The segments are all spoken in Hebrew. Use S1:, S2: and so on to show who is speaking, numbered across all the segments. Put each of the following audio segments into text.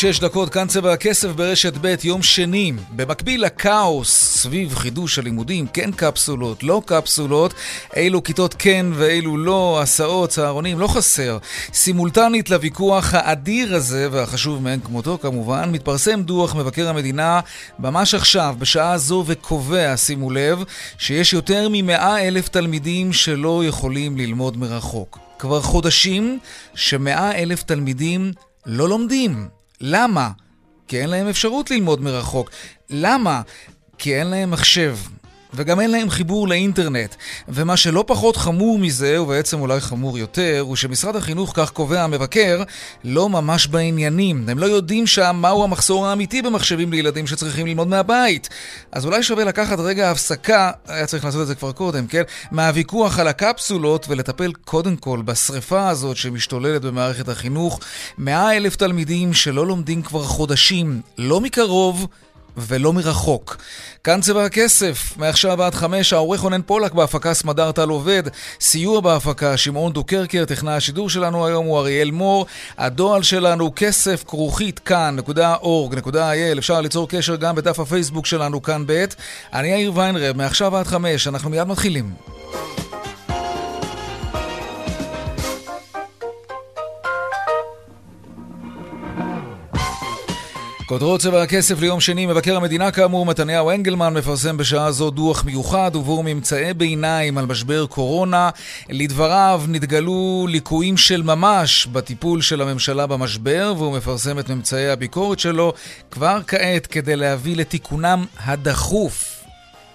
S1: שש דקות, כאן צבע הכסף ברשת ב', יום שני. במקביל לכאוס סביב חידוש הלימודים, כן קפסולות, לא קפסולות, אילו כיתות כן ואילו לא, הסעות, צהרונים, לא חסר. סימולטנית לוויכוח האדיר הזה, והחשוב מאין כמותו כמובן, מתפרסם דוח מבקר המדינה ממש עכשיו, בשעה זו, וקובע, שימו לב, שיש יותר ממאה אלף תלמידים שלא יכולים ללמוד מרחוק. כבר חודשים שמאה אלף תלמידים לא לומדים. למה? כי אין להם אפשרות ללמוד מרחוק. למה? כי אין להם מחשב. וגם אין להם חיבור לאינטרנט. ומה שלא פחות חמור מזה, ובעצם אולי חמור יותר, הוא שמשרד החינוך, כך קובע המבקר, לא ממש בעניינים. הם לא יודעים שם מהו המחסור האמיתי במחשבים לילדים שצריכים ללמוד מהבית. אז אולי שווה לקחת רגע הפסקה, היה צריך לעשות את זה כבר קודם, כן? מהוויכוח על הקפסולות ולטפל קודם כל בשריפה הזאת שמשתוללת במערכת החינוך. מאה אלף תלמידים שלא לומדים כבר חודשים, לא מקרוב, ולא מרחוק. כאן צבע הכסף, מעכשיו עד חמש, העורך רונן פולק בהפקה סמדר טל עובד, סיוע בהפקה שמעון דוקרקר, טכנאי השידור שלנו היום הוא אריאל מור, הדועל שלנו כסף כרוכית כאן.org.il, אפשר ליצור קשר גם בדף הפייסבוק שלנו כאן ב', אני יאיר ויינרב, מעכשיו עד חמש, אנחנו מיד מתחילים. כותרות צבע הכסף ליום שני, מבקר המדינה כאמור, מתניהו אנגלמן, מפרסם בשעה זו דוח מיוחד ובו ממצאי ביניים על משבר קורונה. לדבריו נתגלו ליקויים של ממש בטיפול של הממשלה במשבר, והוא מפרסם את ממצאי הביקורת שלו כבר כעת כדי להביא לתיקונם הדחוף.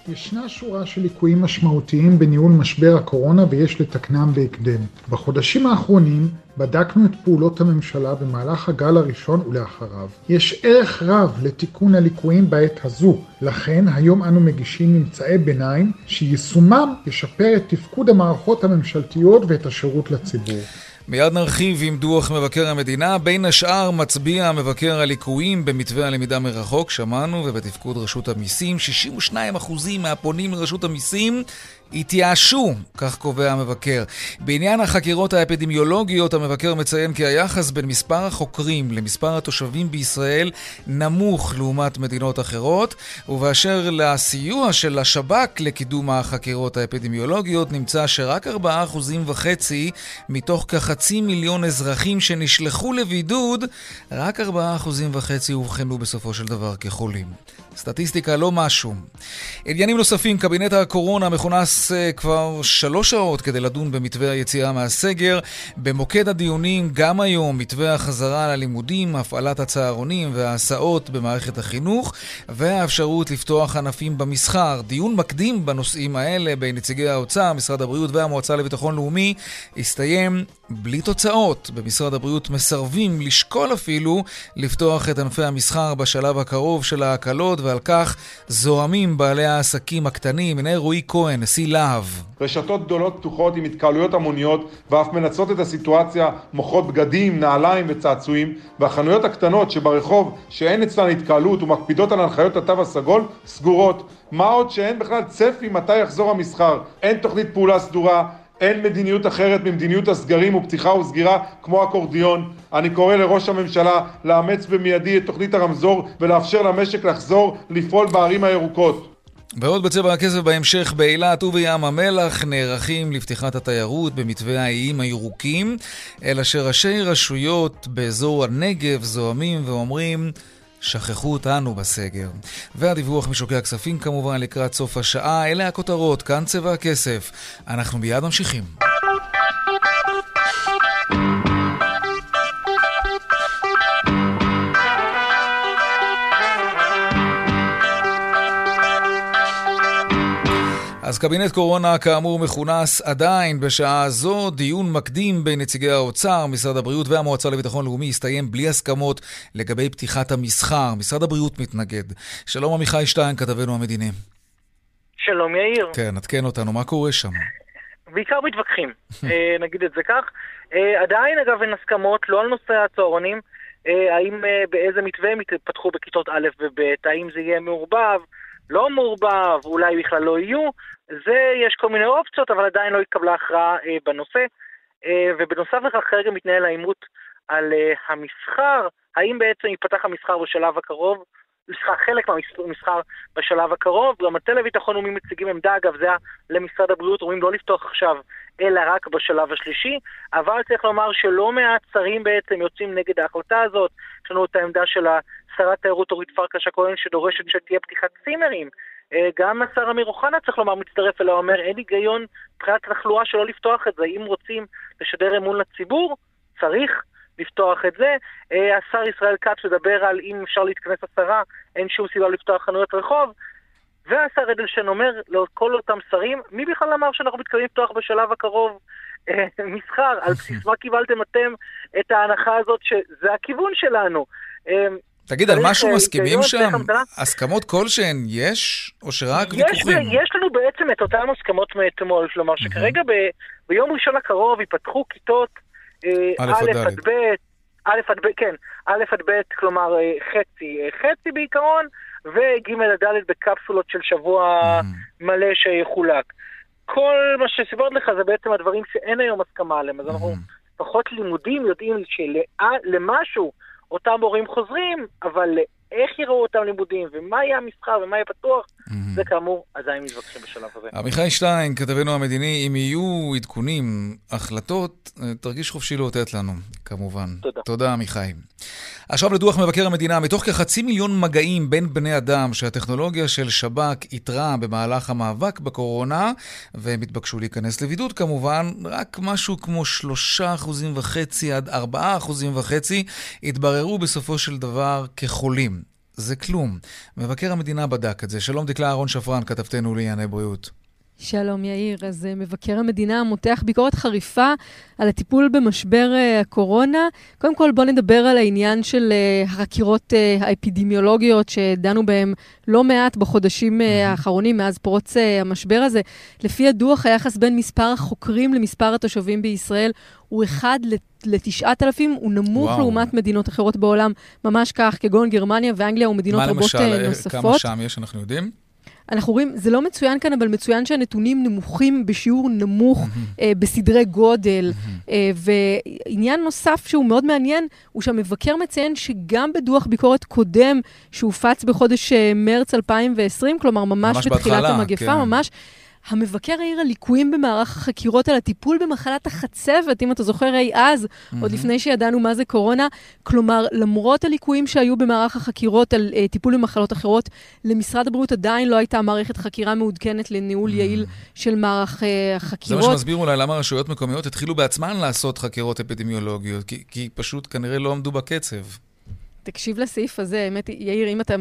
S2: ישנה שורה של ליקויים משמעותיים בניהול משבר הקורונה ויש לתקנם בהקדם. בחודשים האחרונים בדקנו את פעולות הממשלה במהלך הגל הראשון ולאחריו. יש ערך רב לתיקון הליקויים בעת הזו, לכן היום אנו מגישים ממצאי ביניים שיישומם ישפר את תפקוד המערכות הממשלתיות ואת השירות לציבור.
S1: מיד נרחיב עם דוח מבקר המדינה. בין השאר מצביע המבקר על ליקויים במתווה הלמידה מרחוק, שמענו, ובתפקוד רשות המיסים. 62% מהפונים לרשות המיסים התייאשו, כך קובע המבקר. בעניין החקירות האפידמיולוגיות, המבקר מציין כי היחס בין מספר החוקרים למספר התושבים בישראל נמוך לעומת מדינות אחרות, ובאשר לסיוע של השב"כ לקידום החקירות האפידמיולוגיות, נמצא שרק 4.5% מתוך כחצי מיליון אזרחים שנשלחו לבידוד, רק 4.5% אובחנו בסופו של דבר כחולים. סטטיסטיקה לא משהו. עניינים נוספים, קבינט הקורונה מכונס uh, כבר שלוש שעות כדי לדון במתווה היציאה מהסגר. במוקד הדיונים גם היום מתווה החזרה ללימודים, הפעלת הצהרונים וההסעות במערכת החינוך והאפשרות לפתוח ענפים במסחר. דיון מקדים בנושאים האלה בין נציגי האוצר, משרד הבריאות והמועצה לביטחון לאומי הסתיים בלי תוצאות. במשרד הבריאות מסרבים לשקול אפילו לפתוח את ענפי המסחר בשלב הקרוב של ההקלות ועל כך זוהמים בעלי העסקים הקטנים. הנה רועי כהן, נשיא להב.
S3: רשתות גדולות פתוחות עם התקהלויות המוניות ואף מנצלות את הסיטואציה, מוכרות בגדים, נעליים וצעצועים והחנויות הקטנות שברחוב שאין אצלן התקהלות ומקפידות על הנחיות התו הסגול סגורות. מה עוד שאין בכלל צפי מתי יחזור המסחר, אין תוכנית פעולה סדורה אין מדיניות אחרת ממדיניות הסגרים ופתיחה וסגירה כמו אקורדיון. אני קורא לראש הממשלה לאמץ במיידי את תוכנית הרמזור ולאפשר למשק לחזור לפעול בערים הירוקות.
S1: ועוד בצבע הכסף בהמשך, באילת ובים המלח נערכים לפתיחת התיירות במתווה האיים הירוקים, אלא שראשי רשויות באזור הנגב זועמים ואומרים שכחו אותנו בסגר. והדיווח משוקי הכספים כמובן לקראת סוף השעה, אלה הכותרות, כאן צבע הכסף. אנחנו מיד ממשיכים. אז קבינט קורונה כאמור מכונס עדיין בשעה זו. דיון מקדים בין נציגי האוצר, משרד הבריאות והמועצה לביטחון לאומי הסתיים בלי הסכמות לגבי פתיחת המסחר. משרד הבריאות מתנגד. שלום עמיחי שטיין, כתבנו המדיני.
S4: שלום יאיר.
S1: כן, עדכן אותנו, מה קורה שם?
S4: בעיקר מתווכחים, אה, נגיד את זה כך. אה, עדיין אגב אין הסכמות, לא על נושא הצהרונים, אה, האם באיזה מתווה הם יתפתחו בכיתות א' וב', האם זה יהיה מעורבב, לא מעורבב, אולי בכלל לא יהיו, זה, יש כל מיני אופציות, אבל עדיין לא התקבלה הכרעה בנושא. ובנוסף לכך כרגע מתנהל העימות על המסחר, האם בעצם ייפתח המסחר בשלב הקרוב, סליחה, חלק מהמסחר בשלב הקרוב. גם המטה לביטחון לאומי מציגים עמדה, אגב, זה היה למשרד הבריאות, אומרים לא לפתוח עכשיו, אלא רק בשלב השלישי. אבל צריך לומר שלא מעט שרים בעצם יוצאים נגד ההחלטה הזאת. יש לנו את העמדה של שרת תיירות אורית פרקש הכהן, שדורשת שתהיה פתיחת צימרים. אה, גם השר אמיר אוחנה, צריך לומר, מצטרף אליה, אומר, אין היגיון מבחינת תחלואה שלא לפתוח את זה. אם רוצים לשדר אמון לציבור, צריך לפתוח את זה. אה, השר ישראל כץ מדבר על אם אפשר להתכנס עשרה, אין שום סיבה לפתוח חנויות רחוב. והשר אדלשטיין אומר לכל אותם שרים, מי בכלל אמר שאנחנו מתכוונים לפתוח בשלב הקרוב אה, מסחר? על בסיס מה קיבלתם אתם את ההנחה הזאת שזה הכיוון שלנו?
S1: אה, תגיד, על משהו מסכימים שם? הסכמות כלשהן יש, או שרק ויכוחים?
S4: יש לנו בעצם את אותן הסכמות מאתמול, כלומר שכרגע ביום ראשון הקרוב ייפתחו כיתות א' עד ב', א' עד ב', כן, א' עד ב', כלומר אה, חצי, אה, חצי בעיקרון, וג' עד ד' בקפסולות של שבוע מלא שיחולק. כל מה שסיפרת לך זה בעצם הדברים שאין היום הסכמה עליהם, אז אנחנו פחות לימודים יודעים שלמשהו אותם מורים חוזרים, אבל איך יראו אותם לימודים, ומה יהיה המסחר ומה יהיה פתוח, mm-hmm. זה כאמור עדיין מתווכחים בשלב הזה.
S1: עמיחי שטיין, כתבנו המדיני, אם יהיו עדכונים, החלטות, תרגיש חופשי לאותת לנו, כמובן.
S4: תודה.
S1: תודה, עמיחי. עכשיו לדוח מבקר המדינה, מתוך כחצי מיליון מגעים בין בני אדם שהטכנולוגיה של שב"כ איתרה במהלך המאבק בקורונה, והם התבקשו להיכנס לבידוד כמובן, רק משהו כמו שלושה אחוזים וחצי עד ארבעה אחוזים וחצי התבררו בסופו של דבר כחולים. זה כלום. מבקר המדינה בדק את זה. שלום דקלה אהרון שפרן, כתבתנו לענייני בריאות.
S5: שלום יאיר, אז uh, מבקר המדינה מותח ביקורת חריפה על הטיפול במשבר uh, הקורונה. קודם כל בואו נדבר על העניין של uh, החקירות האפידמיולוגיות שדנו בהן לא מעט בחודשים האחרונים מאז פרוץ המשבר הזה. לפי הדוח, היחס בין מספר החוקרים למספר התושבים בישראל הוא אחד לתשעת אלפים, הוא נמוך וואו. לעומת מדינות אחרות בעולם, ממש כך, כגון גרמניה ואנגליה ומדינות רבות נוספות. מה למשל,
S1: כמה שם יש, אנחנו יודעים?
S5: אנחנו רואים, זה לא מצוין כאן, אבל מצוין שהנתונים נמוכים בשיעור נמוך אה, בסדרי גודל. אה, ועניין נוסף שהוא מאוד מעניין, הוא שהמבקר מציין שגם בדוח ביקורת קודם, שהופץ בחודש אה, מרץ 2020, כלומר ממש, ממש בתחילת בהתחלה, המגפה, כן. ממש... המבקר העיר על ליקויים במערך החקירות, על הטיפול במחלת החצבת, אם אתה זוכר אי אז, mm-hmm. עוד לפני שידענו מה זה קורונה. כלומר, למרות הליקויים שהיו במערך החקירות על uh, טיפול במחלות אחרות, למשרד הבריאות עדיין לא הייתה מערכת חקירה מעודכנת לניהול mm-hmm. יעיל של מערך uh, החקירות.
S1: זה מה שמסביר אולי למה רשויות מקומיות התחילו בעצמן לעשות חקירות אפידמיולוגיות, כי, כי פשוט כנראה לא עמדו בקצב.
S5: תקשיב לסעיף הזה, האמת, יאיר, אם אתה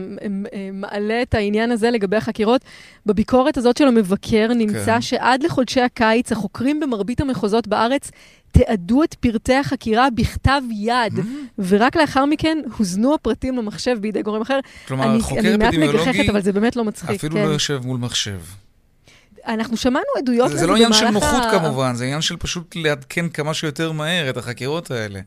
S5: מעלה את העניין הזה לגבי החקירות, בביקורת הזאת של המבקר נמצא כן. שעד לחודשי הקיץ, החוקרים במרבית המחוזות בארץ תיעדו את פרטי החקירה בכתב יד, mm-hmm. ורק לאחר מכן הוזנו הפרטים למחשב בידי גורם אחר.
S1: כלומר, חוקר אפידמיולוגי...
S5: אני מעט מגחכת, אבל זה באמת לא מצחיק.
S1: אפילו כן. לא יושב מול מחשב.
S5: אנחנו שמענו עדויות
S1: לזה במהלך ה... זה לא עניין של נוחות ה... כמובן, זה עניין של פשוט לעדכן כמה שיותר מהר את החקירות האלה.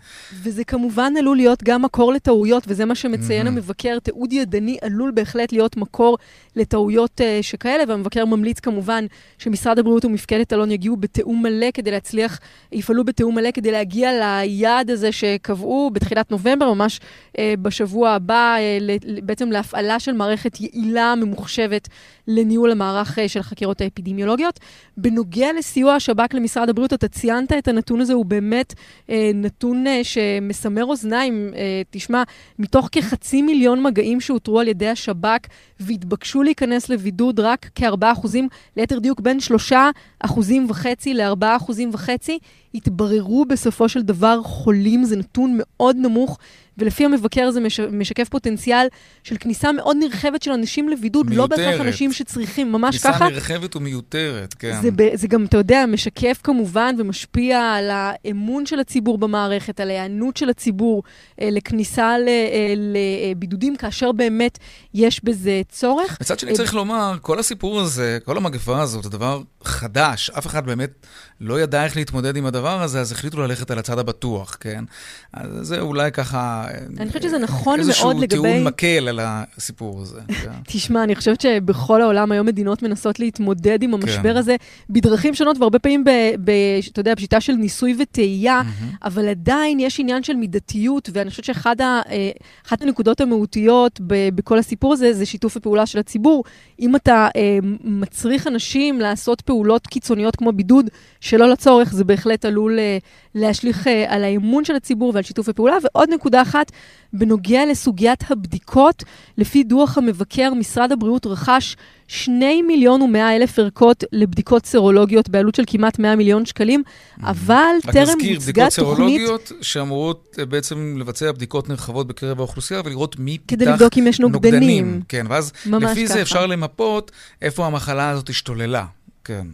S5: וזה כמובן עלול להיות גם מקור לטעויות, וזה מה שמציין mm-hmm. המבקר. תיעוד ידני עלול בהחלט להיות מקור לטעויות uh, שכאלה, והמבקר ממליץ כמובן שמשרד הבריאות ומפקדת אלון יגיעו בתיאום מלא כדי להצליח, יפעלו בתיאום מלא כדי להגיע ליעד הזה שקבעו בתחילת נובמבר, ממש uh, בשבוע הבא, uh, בעצם להפעלה של מערכת יעילה, ממוחשבת, לניהול המערך uh, של החקירות האפידמיולוגיות. בנוגע לסיוע השב"כ למשרד הבריאות, אתה ציינת את הנתון הזה, הוא באמת אה, נתון אה, שמסמר אוזניים. אה, תשמע, מתוך כחצי מיליון מגעים שאותרו על ידי השב"כ והתבקשו להיכנס לבידוד רק כ-4 אחוזים, ליתר דיוק בין 3 אחוזים וחצי ל-4 אחוזים וחצי, התבררו בסופו של דבר חולים, זה נתון מאוד נמוך. ולפי המבקר זה מש, משקף פוטנציאל של כניסה מאוד נרחבת של אנשים לבידוד,
S1: מיותרת.
S5: לא בהכרח אנשים שצריכים, ממש
S1: כניסה
S5: ככה.
S1: כניסה נרחבת ומיותרת, כן.
S5: זה, זה גם, אתה יודע, משקף כמובן ומשפיע על האמון של הציבור במערכת, על ההיענות של הציבור אה, לכניסה ל, אה, לבידודים, כאשר באמת יש בזה צורך.
S1: מצד שני, צריך לומר, כל הסיפור הזה, כל המגפה הזאת, זה דבר חדש. אף אחד באמת לא ידע איך להתמודד עם הדבר הזה, אז החליטו ללכת על הצד הבטוח, כן? אז זה אולי ככה...
S5: אני חושבת שזה נכון מאוד לגבי...
S1: איזשהו טיעון מקל על הסיפור הזה. כן.
S5: תשמע, אני חושבת שבכל העולם היום מדינות מנסות להתמודד עם המשבר כן. הזה בדרכים שונות, והרבה פעמים, אתה יודע, בשיטה של ניסוי וטעייה. אבל עדיין יש עניין של מידתיות, ואני חושבת שאחת אה, הנקודות המהותיות בכל הסיפור הזה, זה שיתוף הפעולה של הציבור. אם אתה אה, מצריך אנשים לעשות פעולות קיצוניות כמו בידוד, שלא לצורך, זה בהחלט עלול להשליך על האמון של הציבור ועל שיתוף הפעולה. ועוד נקודה אחת, בנוגע לסוגיית הבדיקות, לפי דוח המבקר, משרד הבריאות רכש 2 מיליון ו-100 אלף ערכות לבדיקות סרולוגיות בעלות של כמעט 100 מיליון שקלים, אבל טרם הוצגה תוכנית... רק נזכיר,
S1: בדיקות סרולוגיות שאמורות אה, בעצם לבצע בדיקות נרחבות בקרב האוכלוסייה ולראות מי פיתח
S5: נוגדנים. כדי לבדוק אם יש נוגדנים. נוגדנים.
S1: כן, ואז לפי ככה. זה אפשר למפות איפה המחלה הזאת השתוללה. כן.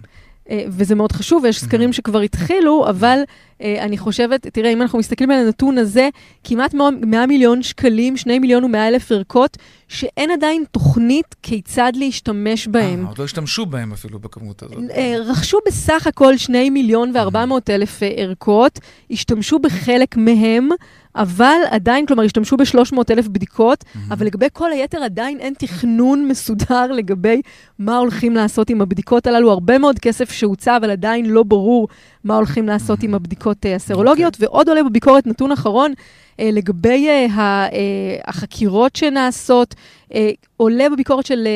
S5: אה, וזה מאוד חשוב, ויש סקרים שכבר התחילו, אבל אה, אני חושבת, תראה, אם אנחנו מסתכלים על הנתון הזה, כמעט 100 מיליון שקלים, 2 מיליון ו-100 אלף ערכות, שאין עדיין תוכנית כיצד להשתמש בהם.
S1: אה, עוד לא השתמשו בהם אפילו בכמות הזאת.
S5: רכשו בסך הכל 2 מיליון ו-400 אלף ערכות, השתמשו בחלק מהם. אבל עדיין, כלומר, השתמשו ב-300 אלף בדיקות, mm-hmm. אבל לגבי כל היתר עדיין אין תכנון מסודר לגבי מה הולכים לעשות עם הבדיקות הללו. הרבה מאוד כסף שהוצא, אבל עדיין לא ברור מה הולכים לעשות mm-hmm. עם הבדיקות uh, הסרולוגיות. Okay. אוקיי. ועוד עולה בביקורת נתון אחרון, לגבי uh, ה, uh, החקירות שנעשות, עולה בביקורת של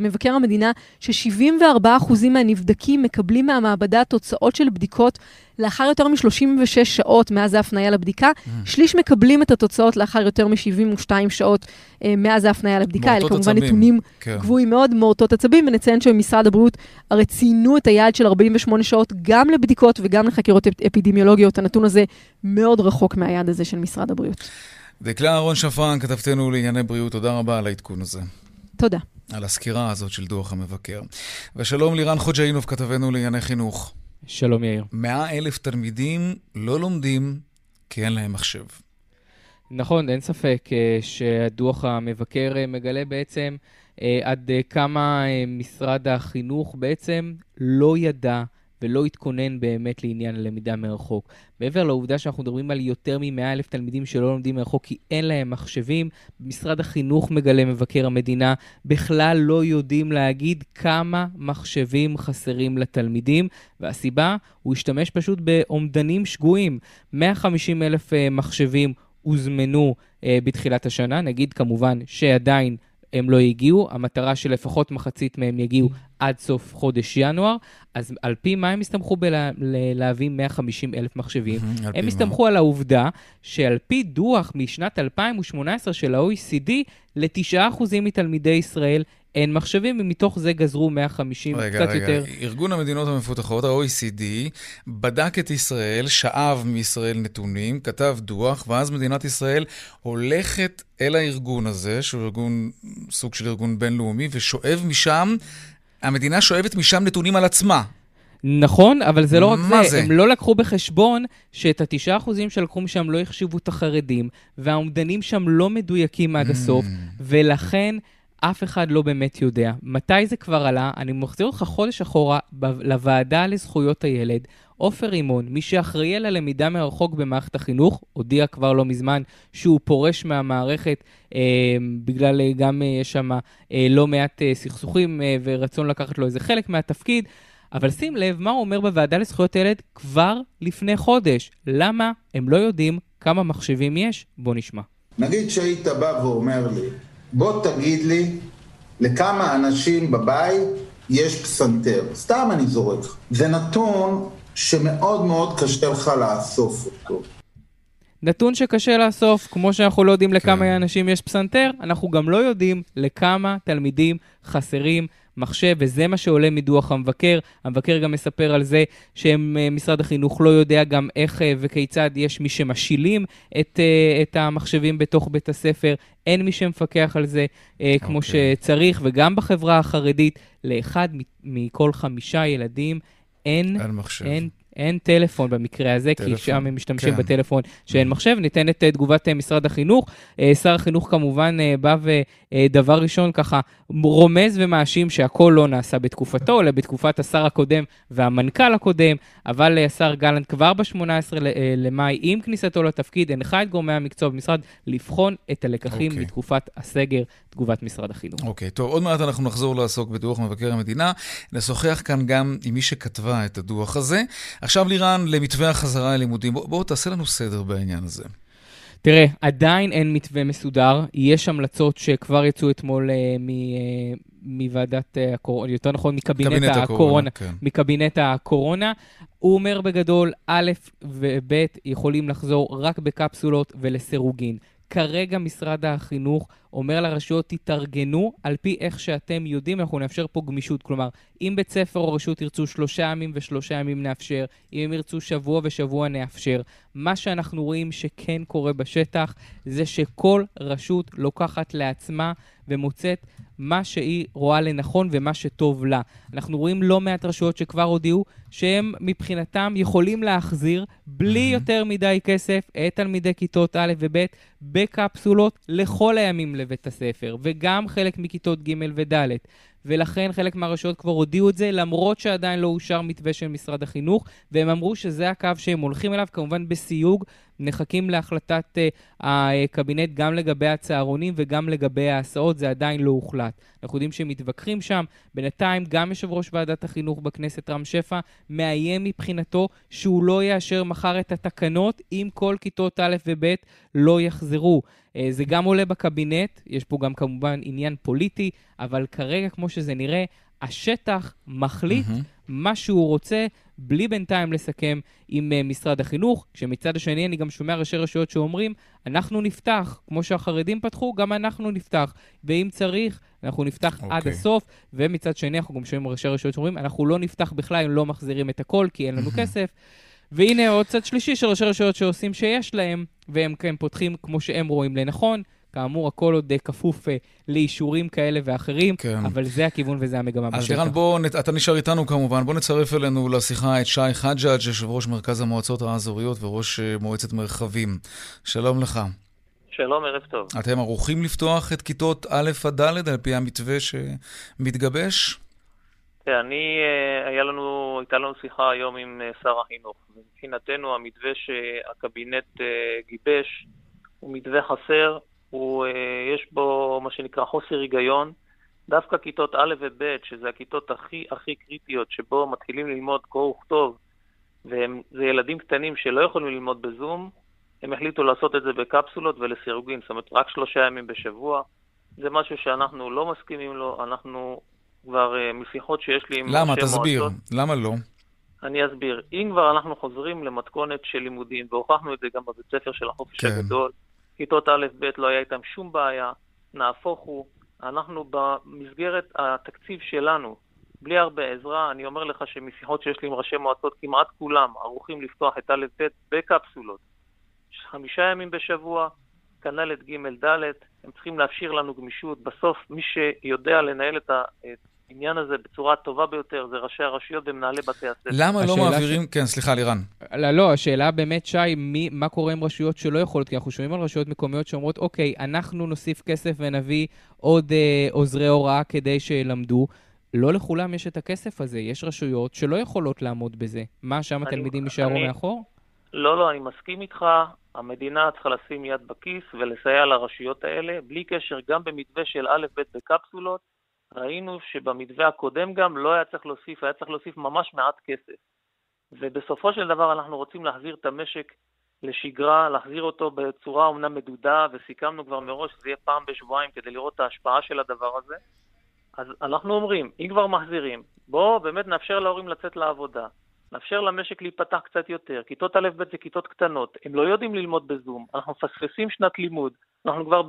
S5: מבקר המדינה ש-74% מהנבדקים מקבלים מהמעבדה תוצאות של בדיקות לאחר יותר מ-36 שעות מאז ההפניה לבדיקה. Mm. שליש מקבלים את התוצאות לאחר יותר מ-72 שעות מאז ההפניה לבדיקה. אלה כמובן עצבים. נתונים כן. גבוהים מאוד, מורטות עצבים, ונציין שבמשרד הבריאות הרי ציינו את היעד של 48 שעות גם לבדיקות וגם לחקירות אפידמיולוגיות. הנתון הזה מאוד רחוק מהיעד הזה של משרד הבריאות.
S1: דקלה אהרון שפרן, כתבתנו לענייני בריאות, תודה רבה על העדכון הזה.
S5: תודה.
S1: על הסקירה הזאת של דוח המבקר. ושלום לירן חוג'אינוב, כתבנו לענייני חינוך.
S6: שלום יאיר.
S1: מאה אלף תלמידים לא לומדים כי אין להם מחשב.
S6: נכון, אין ספק אה, שהדוח המבקר אה, מגלה בעצם אה, עד כמה משרד החינוך בעצם לא ידע ולא התכונן באמת לעניין הלמידה מרחוק. מעבר לעובדה שאנחנו מדברים על יותר מ-100 אלף תלמידים שלא לומדים מרחוק כי אין להם מחשבים, משרד החינוך מגלה מבקר המדינה, בכלל לא יודעים להגיד כמה מחשבים חסרים לתלמידים, והסיבה, הוא השתמש פשוט באומדנים שגויים. 150 אלף אה, מחשבים הוזמנו uh, בתחילת השנה, נגיד כמובן שעדיין הם לא הגיעו, המטרה שלפחות מחצית מהם יגיעו עד סוף חודש ינואר, אז על פי מה הם הסתמכו בלהביא 150 אלף מחשבים? הם הסתמכו על העובדה שעל פי דוח משנת 2018 של ה-OECD, ל-9% מתלמידי ישראל אין מחשבים, ומתוך זה גזרו 150, רגע, קצת רגע. יותר.
S1: רגע, ארגון המדינות המפותחות, ה-OECD, בדק את ישראל, שאב מישראל נתונים, כתב דוח, ואז מדינת ישראל הולכת אל הארגון הזה, שהוא ארגון, סוג של ארגון בינלאומי, ושואב משם, המדינה שואבת משם נתונים על עצמה.
S6: נכון, אבל זה לא רק זה. זה, הם לא לקחו בחשבון שאת התשעה אחוזים שלקחו משם לא החשיבו את החרדים, והאומדנים שם לא מדויקים עד הסוף, ולכן... אף אחד לא באמת יודע. מתי זה כבר עלה? אני מחזיר אותך חודש אחורה ב- לוועדה לזכויות הילד. עופר רימון, מי שאחראי על הלמידה מרחוק במערכת החינוך, הודיע כבר לא מזמן שהוא פורש מהמערכת, אה, בגלל אה, גם אה, יש שם אה, לא מעט אה, סכסוכים אה, ורצון לקחת לו איזה חלק מהתפקיד. אבל שים לב מה הוא אומר בוועדה לזכויות הילד כבר לפני חודש. למה הם לא יודעים כמה מחשבים יש? בוא נשמע.
S7: נגיד שהיית בא ואומר לי, בוא תגיד לי לכמה אנשים בבית יש פסנתר. סתם אני זורק. זה נתון שמאוד מאוד קשה לך לאסוף אותו.
S6: נתון שקשה לאסוף, כמו שאנחנו לא יודעים לכמה כן. אנשים יש פסנתר, אנחנו גם לא יודעים לכמה תלמידים חסרים מחשב, וזה מה שעולה מדוח המבקר. המבקר גם מספר על זה שמשרד החינוך לא יודע גם איך וכיצד יש מי שמשילים את, את המחשבים בתוך בית הספר. אין מי שמפקח על זה אה, כמו okay. אוקיי. שצריך, וגם בחברה החרדית, לאחד מכל חמישה ילדים אין, אין, מחשב. אין אין טלפון במקרה הזה, טלפון, כי שם הם משתמשים כן. בטלפון שאין מחשב. ניתן את אה, תגובת אה, משרד החינוך. אה, שר החינוך כמובן בא ודבר ראשון ככה רומז ומאשים שהכל לא נעשה בתקופתו, אלא בתקופת השר הקודם והמנכ"ל הקודם, אבל השר גלנט כבר ב-18 למאי, עם כניסתו לתפקיד, הנחה את גורמי המקצוע במשרד לבחון את הלקחים okay. אוקיי. מתקופת הסגר, תגובת משרד החינוך.
S1: אוקיי, okay, טוב, עוד מעט אנחנו נחזור לעסוק בדוח מבקר המדינה. נשוחח כאן גם עם מי שכתבה את הדוח הזה. עכשיו לירן, למתווה החזרה ללימודים. בוא, בוא תעשה לנו סדר בעניין הזה.
S6: תראה, עדיין אין מתווה מסודר. יש המלצות שכבר יצאו אתמול uh, מ, uh, מוועדת uh, הקורונה, יותר נכון, מקבינט הקורונה, הקורונה כן. מקבינט הקורונה. הוא אומר בגדול, א' וב' יכולים לחזור רק בקפסולות ולסירוגין. כרגע משרד החינוך אומר לרשויות, תתארגנו על פי איך שאתם יודעים, אנחנו נאפשר פה גמישות. כלומר, אם בית ספר או רשות ירצו שלושה ימים ושלושה ימים נאפשר, אם הם ירצו שבוע ושבוע נאפשר. מה שאנחנו רואים שכן קורה בשטח, זה שכל רשות לוקחת לעצמה ומוצאת מה שהיא רואה לנכון ומה שטוב לה. אנחנו רואים לא מעט רשויות שכבר הודיעו שהם מבחינתם יכולים להחזיר בלי יותר מדי כסף את תלמידי כיתות א' וב' בקפסולות לכל הימים לבית הספר, וגם חלק מכיתות ג' וד'. ולכן חלק מהרשויות כבר הודיעו את זה, למרות שעדיין לא אושר מתווה של משרד החינוך, והם אמרו שזה הקו שהם הולכים אליו, כמובן בסיוג. נחכים להחלטת uh, הקבינט גם לגבי הצהרונים וגם לגבי ההסעות, זה עדיין לא הוחלט. אנחנו יודעים שהם מתווכחים שם. בינתיים גם יושב ראש ועדת החינוך בכנסת, רם שפע, מאיים מבחינתו שהוא לא יאשר מחר את התקנות אם כל כיתות א' וב' לא יחזרו. Uh, זה גם עולה בקבינט, יש פה גם כמובן עניין פוליטי, אבל כרגע, כמו שזה נראה, השטח מחליט mm-hmm. מה שהוא רוצה, בלי בינתיים לסכם עם uh, משרד החינוך, כשמצד השני אני גם שומע ראשי רשויות שאומרים, אנחנו נפתח, כמו שהחרדים פתחו, גם אנחנו נפתח, ואם צריך, אנחנו נפתח okay. עד אוקיי. הסוף, ומצד שני אנחנו גם שומעים ראשי רשויות שאומרים, אנחנו לא נפתח בכלל אם לא מחזירים את הכל, כי אין לנו כסף. והנה עוד צד שלישי של ראשי רשויות שעושים שיש להם, והם כן פותחים כמו שהם רואים לנכון. כאמור, הכל עוד כפוף uh, לאישורים כאלה ואחרים, כן. אבל זה הכיוון וזה המגמה
S1: בשטח. אז לירן, בוא, אתה נשאר איתנו כמובן. בוא נצרף אלינו לשיחה את שי חג'אג', יושב ראש מרכז המועצות האזוריות וראש uh, מועצת מרחבים. שלום לך.
S8: שלום, ערב טוב.
S1: אתם ערוכים לפתוח את כיתות א' עד ד' על פי המתווה שמתגבש?
S8: כן, אני, אה, היה לנו, הייתה לנו שיחה היום עם שר החינוך. מבחינתנו, המתווה שהקבינט גיבש הוא מתווה חסר, הוא, אה, יש בו מה שנקרא חוסר היגיון. דווקא כיתות א' וב', שזה הכיתות הכי הכי קריטיות, שבו מתחילים ללמוד קרוא וכתוב, וזה ילדים קטנים שלא יכולים ללמוד בזום, הם החליטו לעשות את זה בקפסולות ולסירוגין, זאת אומרת רק שלושה ימים בשבוע. זה משהו שאנחנו לא מסכימים לו, אנחנו כבר, uh, משיחות שיש לי עם
S1: למה? תסביר. מועצות, למה לא?
S8: אני אסביר. אם כבר אנחנו חוזרים למתכונת של לימודים, והוכחנו את זה גם בבית ספר של החופש כן. הגדול, כיתות א'-ב' לא היה איתם שום בעיה, נהפוך הוא, אנחנו במסגרת התקציב שלנו, בלי הרבה עזרה, אני אומר לך שמשיחות שיש לי עם ראשי מועצות, כמעט כולם ערוכים לפתוח את א'-ב' בקפסולות. חמישה ימים בשבוע, כנ"ל את ג'-ד', הם צריכים להפשיר לנו גמישות. בסוף, מי שיודע לנהל את העניין הזה בצורה הטובה ביותר זה ראשי הרשויות ומנהלי בתי הספר.
S1: למה לא מעבירים... ש... כן, סליחה, לירן.
S6: לא, לא, השאלה באמת, שי, מי, מה קורה עם רשויות שלא יכולות? כי אנחנו שומעים על רשויות מקומיות שאומרות, אוקיי, אנחנו נוסיף כסף ונביא עוד אה, עוזרי הוראה כדי שילמדו. לא לכולם יש את הכסף הזה. יש רשויות שלא יכולות לעמוד בזה. מה, שם התלמידים יישארו מאחור?
S8: לא, לא, אני מסכים איתך. המדינה צריכה לשים יד בכיס ולסייע לרשויות האלה, בלי קשר, גם במתווה של א'-ב' בקפסולות. ראינו שבמתווה הקודם גם לא היה צריך להוסיף, היה צריך להוסיף ממש מעט כסף. ובסופו של דבר אנחנו רוצים להחזיר את המשק לשגרה, להחזיר אותו בצורה אומנם מדודה, וסיכמנו כבר מראש שזה יהיה פעם בשבועיים כדי לראות את ההשפעה של הדבר הזה. אז אנחנו אומרים, אם כבר מחזירים, בואו באמת נאפשר להורים לצאת לעבודה, נאפשר למשק להיפתח קצת יותר. כיתות א'-ב' זה כיתות קטנות, הם לא יודעים ללמוד בזום, אנחנו מפספסים שנת לימוד, אנחנו כבר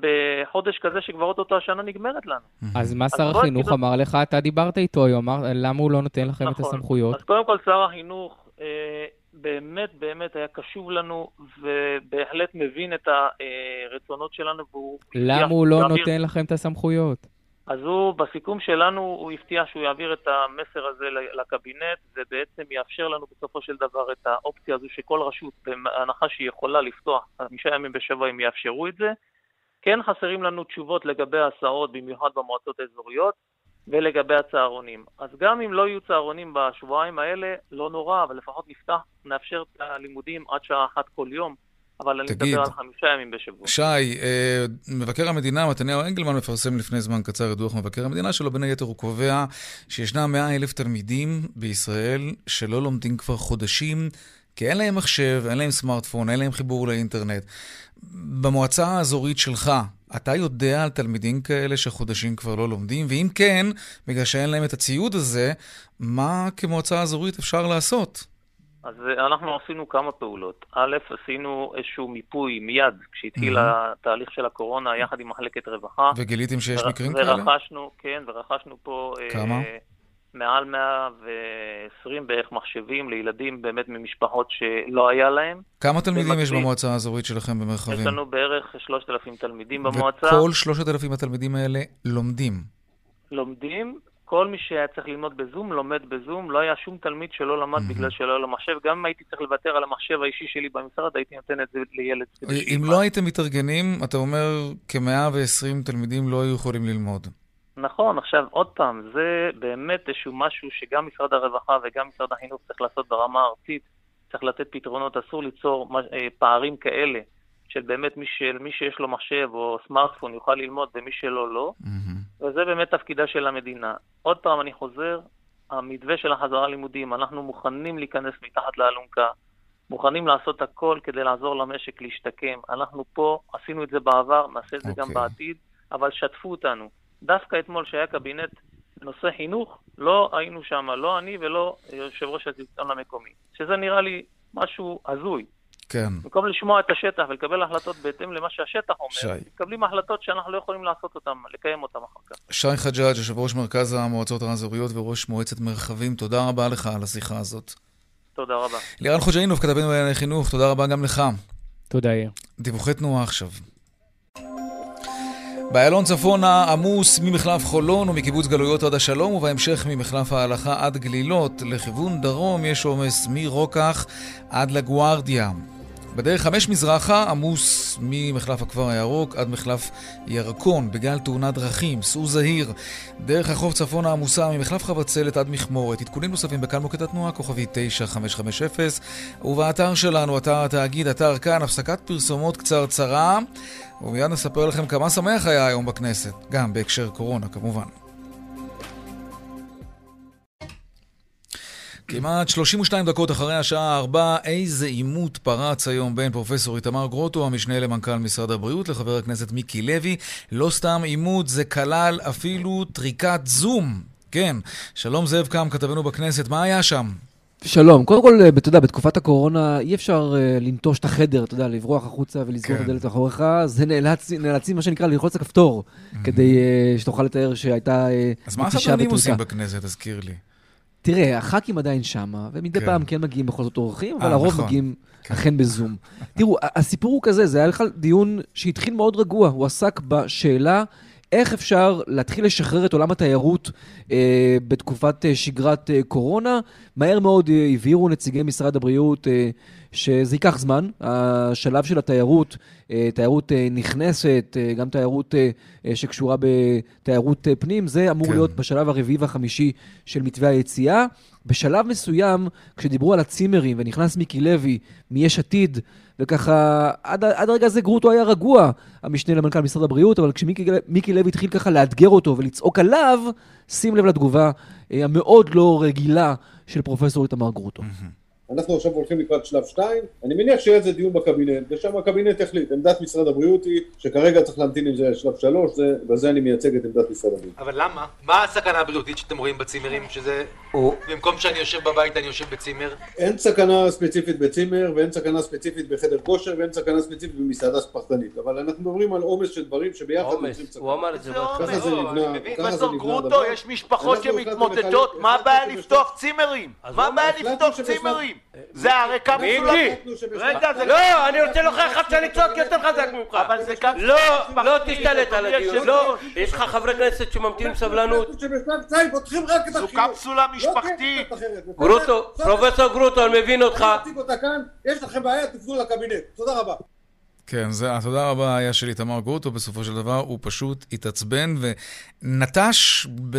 S8: בחודש כזה שכבר אוטוטו השנה נגמרת לנו.
S6: אז מה שר החינוך אמר לך? אתה דיברת איתו היום, למה הוא לא נותן לכם את
S8: נכון.
S6: הסמכויות?
S8: אז קודם כל שר החינוך אה, באמת באמת היה קשוב לנו, ובהחלט מבין את הרצונות שלנו, והוא...
S6: למה הוא לא נותן לכם את הסמכויות?
S8: אז הוא, בסיכום שלנו, הוא הבטיח שהוא יעביר את המסר הזה לקבינט, ובעצם יאפשר לנו בסופו של דבר את האופציה הזו שכל רשות, בהנחה שהיא יכולה לפתוח חמישה ימים בשבוע, הם יאפשרו את זה. כן חסרים לנו תשובות לגבי ההסעות, במיוחד במועצות האזוריות, ולגבי הצהרונים. אז גם אם לא יהיו צהרונים בשבועיים האלה, לא נורא, אבל לפחות נפתח, נאפשר את הלימודים עד שעה אחת כל יום. אבל אני מדבר על חמישה ימים בשבוע.
S1: שי, אה, מבקר המדינה, מתניהו אנגלמן, מפרסם לפני זמן קצר את דוח מבקר המדינה שלו. בין היתר הוא קובע שישנם 100 אלף תלמידים בישראל שלא לומדים כבר חודשים, כי אין להם מחשב, אין להם סמארטפון, אין להם חיבור לאינטרנט. במועצה האזורית שלך, אתה יודע על תלמידים כאלה שחודשים כבר לא לומדים? ואם כן, בגלל שאין להם את הציוד הזה, מה כמועצה אזורית אפשר לעשות?
S8: אז אה, אנחנו עשינו כמה פעולות. א', עשינו איזשהו מיפוי מיד כשהתחיל mm-hmm. התהליך של הקורונה יחד עם מחלקת רווחה.
S1: וגיליתם שיש ור... מקרים כאלה?
S8: ורכשנו, כן, ורכשנו פה...
S1: כמה?
S8: אה, מעל 120 בערך מחשבים לילדים באמת ממשפחות שלא היה להם.
S1: כמה תלמידים במקביל, יש במועצה האזורית שלכם במרחבים?
S8: יש לנו בערך 3,000 תלמידים במועצה.
S1: וכל 3,000 התלמידים האלה לומדים?
S8: לומדים. כל מי שהיה צריך ללמוד בזום, לומד בזום. לא היה שום תלמיד שלא למד mm-hmm. בגלל שלא היה לו מחשב. גם אם הייתי צריך לוותר על המחשב האישי שלי במשרד, הייתי נותן את זה לילד.
S1: אם לא הייתם מתארגנים, אתה אומר כ-120 תלמידים לא היו יכולים ללמוד.
S8: נכון, עכשיו עוד פעם, זה באמת איזשהו משהו שגם משרד הרווחה וגם משרד החינוך צריך לעשות ברמה הארצית, צריך לתת פתרונות, אסור ליצור אה, פערים כאלה, של באמת מי, של, מי שיש לו מחשב או סמארטפון יוכל ללמוד ומי שלא לא, mm-hmm. וזה באמת תפקידה של המדינה. עוד פעם, אני חוזר, המתווה של החזרה לימודים, אנחנו מוכנים להיכנס מתחת לאלונקה, מוכנים לעשות הכל כדי לעזור למשק להשתקם. אנחנו פה, עשינו את זה בעבר, נעשה את זה okay. גם אוקיי. בעתיד, אבל שתפו אותנו. דווקא אתמול שהיה קבינט בנושא חינוך, לא היינו שם, לא אני ולא יושב ראש השלטון המקומי. שזה נראה לי משהו הזוי.
S1: כן.
S8: במקום לשמוע את השטח ולקבל החלטות בהתאם למה שהשטח אומר, שי. מקבלים החלטות שאנחנו לא יכולים לעשות אותן, לקיים אותן אחר כך.
S1: שי חג'אג', יושב ראש מרכז המועצות האזוריות וראש מועצת מרחבים, תודה רבה לך על השיחה הזאת.
S8: תודה רבה.
S1: לירן חוג'אינוב, כתבנו בענייני חינוך, תודה רבה גם לך.
S6: תודה, יאיר.
S1: דיווחי תנועה עכשיו. באיילון צפונה עמוס ממחלף חולון ומקיבוץ גלויות עד השלום ובהמשך ממחלף ההלכה עד גלילות. לכיוון דרום יש עומס מרוקח עד לגוארדיה. בדרך חמש מזרחה עמוס ממחלף הכפר הירוק עד מחלף ירקון בגלל תאונת דרכים, סעו זהיר. דרך החוף צפונה עמוסה ממחלף חבצלת עד מכמורת. עדכונים נוספים בכאן מוקד התנועה, כוכבי 9550 ובאתר שלנו, אתר התאגיד, אתר כאן, הפסקת פרסומות קצרצרה ומיד נספר לכם כמה שמח היה היום בכנסת, גם בהקשר קורונה כמובן. כמעט 32 דקות אחרי השעה 4, איזה עימות פרץ היום בין פרופסור איתמר גרוטו, המשנה למנכ"ל משרד הבריאות, לחבר הכנסת מיקי לוי. לא סתם עימות, זה כלל אפילו טריקת זום. כן, שלום זאב קם, כתבנו בכנסת, מה היה שם?
S9: שלום. קודם כל, אתה יודע, בתקופת הקורונה אי אפשר uh, לנטוש את החדר, אתה יודע, לברוח החוצה ולסגור כן. את הדלת מאחוריך, זה נאלץ, נאלצים, מה שנקרא, ללחוץ הכפתור, mm-hmm. כדי uh, שתוכל לתאר שהייתה
S1: אז מה הסדרנים עושים בכנסת, תזכיר לי?
S9: תראה, הח"כים עדיין שמה, ומדי כן. פעם כן מגיעים בכל זאת אורחים, אבל הרוב נכון. מגיעים כן. אכן בזום. תראו, הסיפור הוא כזה, זה היה בכלל דיון שהתחיל מאוד רגוע, הוא עסק בשאלה... איך אפשר להתחיל לשחרר את עולם התיירות אה, בתקופת אה, שגרת אה, קורונה. מהר מאוד אה, הבהירו נציגי משרד הבריאות אה, שזה ייקח זמן. השלב של התיירות, אה, תיירות אה, נכנסת, אה, גם תיירות שקשורה בתיירות פנים, זה אמור כן. להיות בשלב הרביעי והחמישי של מתווה היציאה. בשלב מסוים, כשדיברו על הצימרים ונכנס מיקי לוי מיש וככה, עד, עד הרגע הזה גרוטו היה רגוע, המשנה למנכ"ל משרד הבריאות, אבל כשמיקי לוי התחיל ככה לאתגר אותו ולצעוק עליו, שים לב לתגובה המאוד לא רגילה של פרופסור איתמר גרוטו.
S10: אנחנו עכשיו הולכים לקראת שלב 2, אני מניח שיהיה איזה דיון בקבינט, ושם הקבינט יחליט. עמדת משרד הבריאות היא שכרגע צריך להמתין עם זה לשלב 3, בזה אני מייצג את עמדת משרד הבריאות.
S11: אבל למה? מה הסכנה הבריאותית שאתם רואים בצימרים, שזה... או... במקום שאני יושב בבית אני יושב בצימר?
S10: אין סכנה ספציפית בצימר, ואין סכנה ספציפית בחדר כושר, ואין סכנה ספציפית במסעדה פרטנית. אבל אנחנו מדברים על עומס של דברים שביחד
S11: יוצרים סכנה. הוא אמר את זה. ככה זה נבנה, ככה זה נבנה הדבר. יש משפחות שמתמוטטות, מה הבעיה לפתוח צימרים? לא, אני רוצה להוכיח לך שאני צועק יותר חזק ממך. אבל זה קפסולה... לא, לא תשתלט על הדיון. לא, יש לך חברי כנסת שממתינים סבלנות. זו קפסולה משפחתית. גרוטו, פרופסור גרוטו, אני מבין אותך.
S10: יש לכם בעיה, תפנו לקבינט. תודה רבה.
S1: כן, זה, תודה רבה היה של איתמר גרוטו, בסופו של דבר הוא פשוט התעצבן ונטש ב,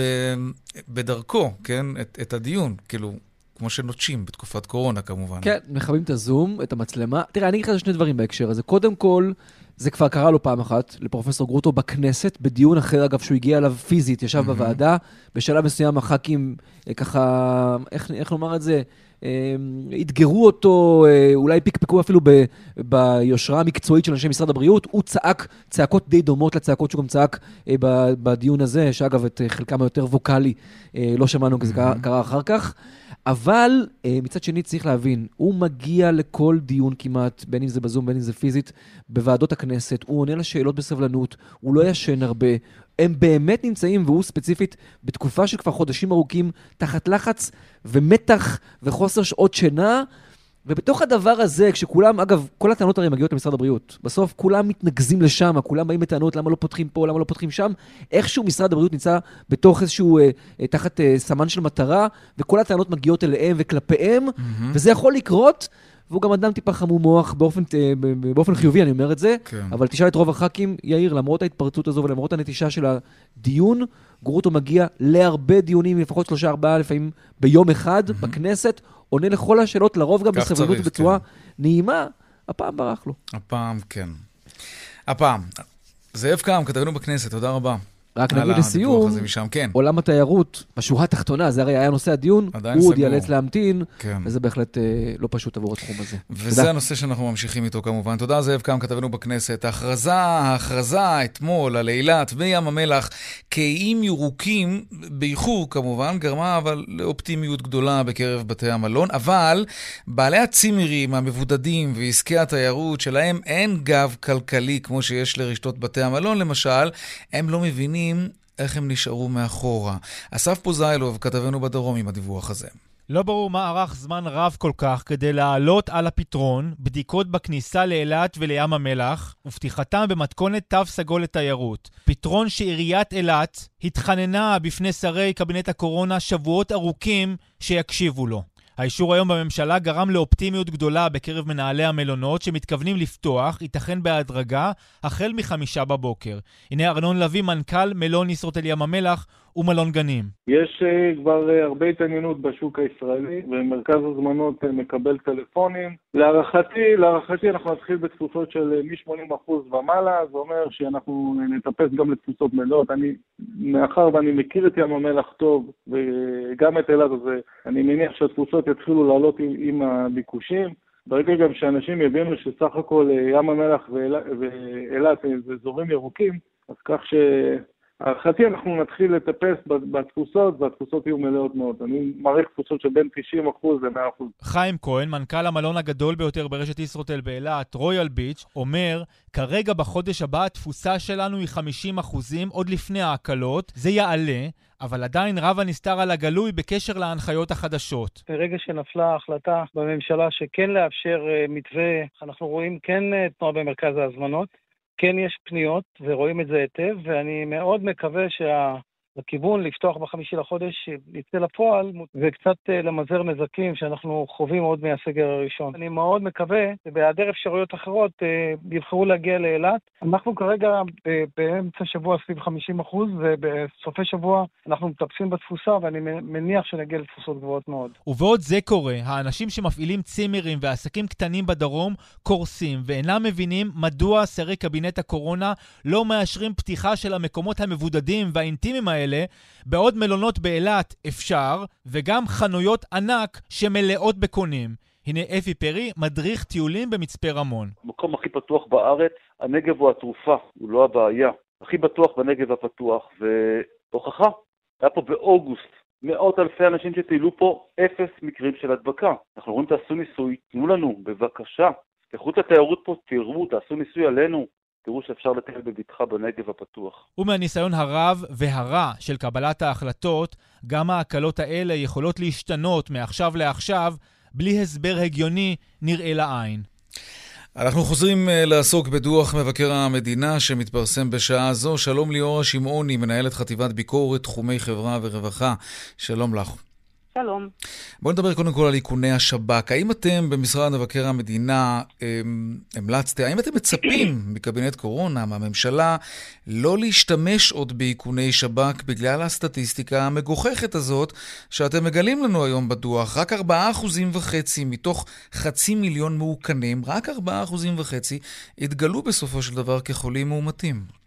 S1: בדרכו, כן, את, את הדיון. כאילו, כמו שנוטשים בתקופת קורונה כמובן.
S9: כן, מכבים את הזום, את המצלמה. תראה, אני אגיד לך שני דברים בהקשר הזה. קודם כל, זה כבר קרה לו פעם אחת, לפרופסור גרוטו בכנסת, בדיון אחר, אגב, שהוא הגיע אליו פיזית, ישב mm-hmm. בוועדה. בשלב מסוים הח"כים, אה, ככה, איך, איך לומר את זה? אה, אתגרו אותו, אה, אולי פקפקו אפילו ב, ביושרה המקצועית של אנשי משרד הבריאות. הוא צעק צעקות די דומות לצעקות שהוא גם צעק בדיון הזה, שאגב, את חלקם היותר ווקאלי לא שמענו, כי זה קרה, קרה אחר כך. אבל אה, מצד שני צריך להבין, הוא מגיע לכל דיון כמעט, בין אם זה בזום, בין אם זה פיזית, בוועדות הכנסת, הוא עונה לשאלות בסבלנות, הוא לא ישן הרבה, הם באמת נמצאים, והוא ספציפית, בתקופה של כבר חודשים ארוכים, תחת לחץ ומתח וחוסר שעות שינה, ובתוך הדבר הזה, כשכולם, אגב, כל הטענות הרי מגיעות למשרד הבריאות. בסוף כולם מתנקזים לשם, כולם באים בטענות למה לא פותחים פה, למה לא פותחים שם. איכשהו משרד הבריאות נמצא בתוך איזשהו, אה, אה, תחת אה, סמן של מטרה, וכל הטענות מגיעות אליהם וכלפיהם, mm-hmm. וזה יכול לקרות. והוא גם אדם טיפה חמום מוח באופן, אה, באופן חיובי, אני אומר את זה. כן. אבל תשאל את רוב הח"כים, יאיר, למרות ההתפרצות הזו ולמרות הנטישה של הדיון, גרוטו מגיע להרבה דיונים, לפחות שלושה, ארבעה, לפעמים ביום אחד mm-hmm. בכנסת, עונה לכל השאלות, לרוב גם בסבלנות ובצורה כן. נעימה, הפעם ברח לו.
S1: הפעם כן. הפעם. זאב קם, כתבנו בכנסת, תודה רבה.
S9: רק נגיד לסיום,
S1: כן.
S9: עולם התיירות, בשורה התחתונה, זה הרי היה נושא הדיון, הוא עוד ייאלץ להמתין, כן. וזה בהחלט אה, לא פשוט עבור התחום הזה.
S1: וזה תודה. הנושא שאנחנו ממשיכים איתו כמובן. תודה, זאב קם, כתבנו בכנסת. ההכרזה, ההכרזה אתמול על אילת וים המלח כאיים ירוקים, באיחור כמובן, גרמה אבל לאופטימיות גדולה בקרב בתי המלון, אבל בעלי הצימרים, המבודדים ועסקי התיירות, שלהם אין גב כלכלי כמו שיש לרשתות בתי המלון למשל, הם לא מבינים מבינים איך הם נשארו מאחורה. אסף פוזיילוב, כתבנו בדרום עם הדיווח הזה.
S12: לא ברור מה ארך זמן רב כל כך כדי לעלות על הפתרון בדיקות בכניסה לאילת ולים המלח ופתיחתם במתכונת תו סגול לתיירות. פתרון שעיריית אילת התחננה בפני שרי קבינט הקורונה שבועות ארוכים שיקשיבו לו. האישור היום בממשלה גרם לאופטימיות גדולה בקרב מנהלי המלונות שמתכוונים לפתוח, ייתכן בהדרגה, החל מחמישה בבוקר. הנה ארנון לביא, מנכ"ל מלון ישרוטל ים המלח ומלון גנים.
S13: יש uh, כבר uh, הרבה התעניינות בשוק הישראלי, ומרכז הזמנות uh, מקבל טלפונים. להערכתי, להערכתי אנחנו נתחיל בתפוסות של uh, מ-80% ומעלה, זה אומר שאנחנו נטפס גם לתפוסות מלאות. אני, מאחר ואני מכיר את ים המלח טוב, וגם את אילת, אז אני מניח שהתפוסות יתחילו לעלות עם, עם הביקושים. ברגע גם שאנשים יבינו שסך הכל ים המלח ואילת זה אזורים ירוקים, אז כך ש... להערכתי אנחנו נתחיל לטפס בתפוסות, והתפוסות יהיו מלאות מאוד. אני מעריך תפוסות של בין 90% ל-100%.
S12: חיים כהן, מנכ"ל המלון הגדול ביותר ברשת ישרוטל באילת, רויאל ביץ', אומר, כרגע בחודש הבא התפוסה שלנו היא 50% עוד לפני ההקלות, זה יעלה, אבל עדיין רב הנסתר על הגלוי בקשר להנחיות החדשות.
S14: ברגע שנפלה ההחלטה בממשלה שכן לאפשר אה, מתווה, אנחנו רואים כן אה, תנועה במרכז ההזמנות. כן יש פניות, ורואים את זה היטב, ואני מאוד מקווה שה... לכיוון לפתוח בחמישי לחודש יצא לפועל, וקצת אה, למזער נזקים שאנחנו חווים עוד מהסגר הראשון. אני מאוד מקווה שבהיעדר אפשרויות אחרות אה, יבחרו להגיע לאילת. אנחנו כרגע באמצע שבוע סביב 50 אחוז, ובסופי שבוע אנחנו מטפסים בתפוסה, ואני מניח שנגיע לתפוסות גבוהות מאוד.
S12: ובעוד זה קורה, האנשים שמפעילים צימרים ועסקים קטנים בדרום קורסים, ואינם מבינים מדוע שרי קבינט הקורונה לא מאשרים פתיחה של המקומות המבודדים והאינטימיים האלה האלה, בעוד מלונות באילת אפשר, וגם חנויות ענק שמלאות בקונים. הנה אפי פרי, מדריך טיולים במצפה רמון.
S15: המקום הכי פתוח בארץ, הנגב הוא התרופה, הוא לא הבעיה. הכי בטוח בנגב הפתוח, והוכחה, היה פה באוגוסט מאות אלפי אנשים שטיילו פה, אפס מקרים של הדבקה. אנחנו אומרים תעשו ניסוי, תנו לנו, בבקשה. תלכו את התיירות פה, תראו, תעשו ניסוי עלינו. תראו שאפשר לטייל בבטחה בנגב הפתוח.
S12: ומהניסיון הרב והרע של קבלת ההחלטות, גם ההקלות האלה יכולות להשתנות מעכשיו לעכשיו, בלי הסבר הגיוני נראה לעין.
S1: אנחנו חוזרים אה, לעסוק בדוח מבקר המדינה שמתפרסם בשעה זו. שלום ליאורה שמעוני, מנהלת חטיבת ביקורת, תחומי חברה ורווחה. שלום לך.
S16: שלום.
S1: בואו נדבר קודם כל על איכוני השב"כ. האם אתם במשרד מבקר המדינה אמ, המלצתם, האם אתם מצפים מקבינט קורונה, מהממשלה, לא להשתמש עוד באיכוני שב"כ בגלל הסטטיסטיקה המגוחכת הזאת שאתם מגלים לנו היום בדוח? רק 4.5% מתוך חצי מיליון מאוכנים, רק 4.5% התגלו בסופו של דבר כחולים מאומתים.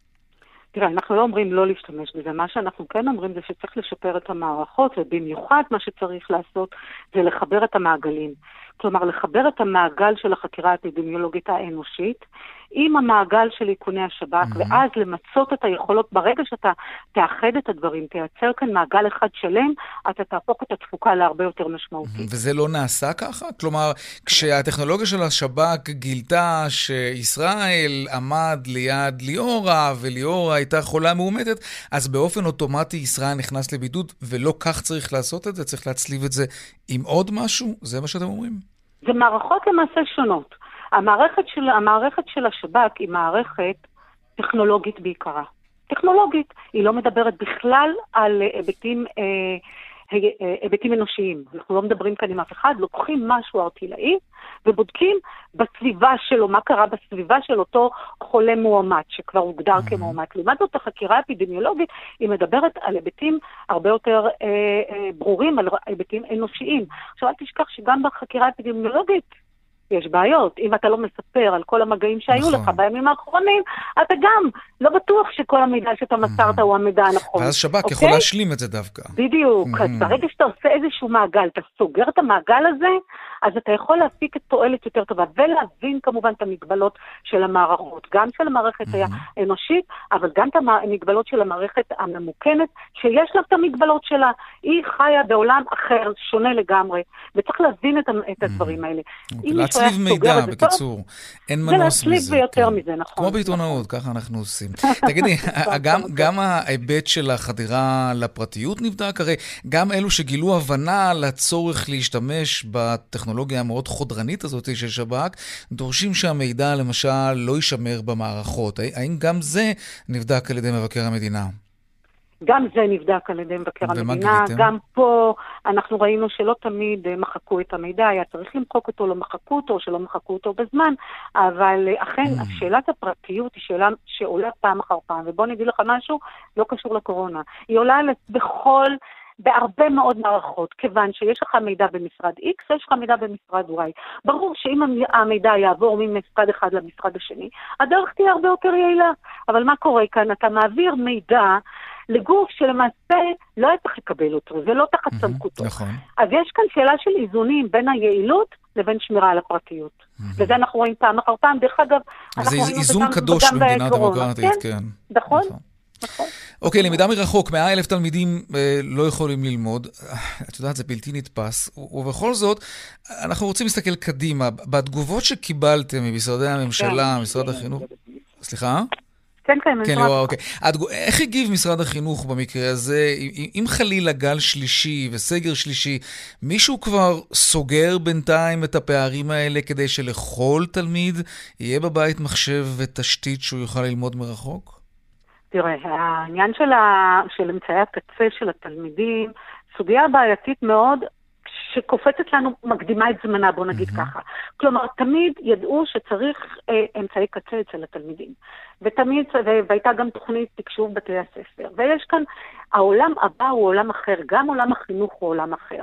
S16: תראה, אנחנו לא אומרים לא להשתמש בזה, מה שאנחנו כן אומרים זה שצריך לשפר את המערכות, ובמיוחד מה שצריך לעשות זה לחבר את המעגלים. כלומר, לחבר את המעגל של החקירה האפידמיולוגית האנושית עם המעגל של איכוני השב"כ, mm-hmm. ואז למצות את היכולות. ברגע שאתה תאחד את הדברים, תייצר כאן מעגל אחד שלם, אתה תהפוך את התפוקה להרבה יותר משמעותית. Mm-hmm.
S1: וזה לא נעשה ככה? כלומר, כשהטכנולוגיה של השב"כ גילתה שישראל עמד ליד ליאורה, וליאורה הייתה חולה מאומתת, אז באופן אוטומטי ישראל נכנס לבידוד, ולא כך צריך לעשות את זה? צריך להצליב את זה עם עוד משהו? זה מה שאתם אומרים?
S16: זה מערכות למעשה שונות. המערכת של, המערכת של השב"כ היא מערכת טכנולוגית בעיקרה. טכנולוגית, היא לא מדברת בכלל על היבטים אה, אה, היבטים אנושיים. אנחנו לא מדברים כאן עם אף אחד, לוקחים משהו ארטילאי ובודקים בסביבה שלו, מה קרה בסביבה של אותו חולה מועמד, שכבר הוגדר mm-hmm. כמועמד. לעומת זאת, החקירה האפידמיולוגית, היא מדברת על היבטים הרבה יותר אה, אה, ברורים, על היבטים אנושיים. עכשיו, אל תשכח שגם בחקירה האפידמיולוגית, יש בעיות. אם אתה לא מספר על כל המגעים שהיו נכון. לך בימים האחרונים, אתה גם לא בטוח שכל המידע שאתה מסרת הוא המידע הנכון.
S1: ואז שב"כ אוקיי? יכול להשלים את זה דווקא.
S16: בדיוק. אז ברגע שאתה עושה איזשהו מעגל, אתה סוגר את המעגל הזה, אז אתה יכול להפיק את תועלת יותר טובה, ולהבין כמובן את המגבלות של המערכות, גם של המערכת האנושית, אבל גם את המגבלות של המערכת הממוכנת, שיש לה את המגבלות שלה. היא חיה בעולם אחר, שונה לגמרי, וצריך להבין את הדברים האלה.
S1: להצליב מידע, בקיצור. אין מנוס מזה.
S16: זה להצליב ויותר מזה, נכון.
S1: כמו בעיתונאות, ככה אנחנו עושים. תגידי, גם ההיבט של החדירה לפרטיות נבדק? הרי גם אלו שגילו הבנה לצורך להשתמש בטכנולוגיה המאוד חודרנית הזאת של שב"כ, דורשים שהמידע, למשל, לא יישמר במערכות. האם גם זה נבדק על ידי מבקר המדינה?
S16: גם זה נבדק על ידי מבקר המדינה, גיליתם? גם פה אנחנו ראינו שלא תמיד אה, מחקו את המידע, היה צריך למחוק אותו, לא מחקו אותו, או שלא מחקו אותו בזמן, אבל אה, אכן, mm. שאלת הפרטיות היא שאלה שעולה פעם אחר פעם, ובוא נגיד לך משהו, לא קשור לקורונה. היא עולה בכל... בהרבה מאוד מערכות, כיוון שיש לך מידע במשרד X ויש לך מידע במשרד Y. ברור שאם המידע יעבור ממשרד אחד למשרד השני, הדרך תהיה הרבה יותר יעילה. אבל מה קורה כאן? אתה מעביר מידע לגוף שלמעשה לא היה צריך לקבל אותו, זה לא תחת mm-hmm, סמכותו.
S1: נכון.
S16: אז יש כאן שאלה של איזונים בין היעילות לבין שמירה על הפרטיות. Mm-hmm. וזה אנחנו רואים פעם אחר פעם. דרך אגב,
S1: אנחנו רואים את זה גם, קדוש במדינה דמוקרטית, כן. כן.
S16: נכון. נכון.
S1: אוקיי, למידה מרחוק, מאה אלף תלמידים אה, לא יכולים ללמוד. את יודעת, זה בלתי נתפס. ובכל זאת, אנחנו רוצים להסתכל קדימה. בתגובות שקיבלתם ממשרדי הממשלה, כן, משרד החינוך... סליחה?
S16: כן, כן,
S1: כן, ליאורה, אוקיי. איך הגיב משרד החינוך במקרה הזה? אם חלילה גל שלישי וסגר שלישי, מישהו כבר סוגר בינתיים את הפערים האלה כדי שלכל תלמיד יהיה בבית מחשב ותשתית שהוא יוכל ללמוד מרחוק?
S16: תראה, העניין של, ה... של אמצעי הקצה של התלמידים, סוגיה בעייתית מאוד, שקופצת לנו, מקדימה את זמנה, בוא נגיד mm-hmm. ככה. כלומר, תמיד ידעו שצריך אה, אמצעי קצה אצל התלמידים. ותמיד, והייתה גם תוכנית תקשוב בתי הספר. ויש כאן, העולם הבא הוא עולם אחר, גם עולם החינוך הוא עולם אחר.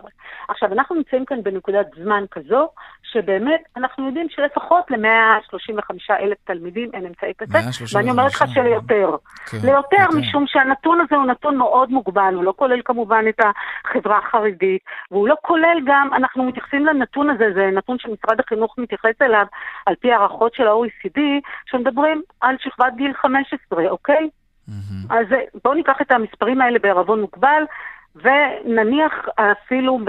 S16: עכשיו, אנחנו נמצאים כאן בנקודת זמן כזו, שבאמת אנחנו יודעים שלפחות ל-135 אלף תלמידים אין אמצעי קצה, ואני אומרת לך שליותר. כן, ליותר, כן. משום שהנתון הזה הוא נתון מאוד מוגבל, הוא לא כולל כמובן את החברה החרדית, והוא לא כולל גם, אנחנו מתייחסים לנתון הזה, זה נתון שמשרד החינוך מתייחס אליו על פי הערכות של ה-OECD, שמדברים על שכבת גיל 15, אוקיי? Mm-hmm. אז בואו ניקח את המספרים האלה בערבון מוגבל, ונניח אפילו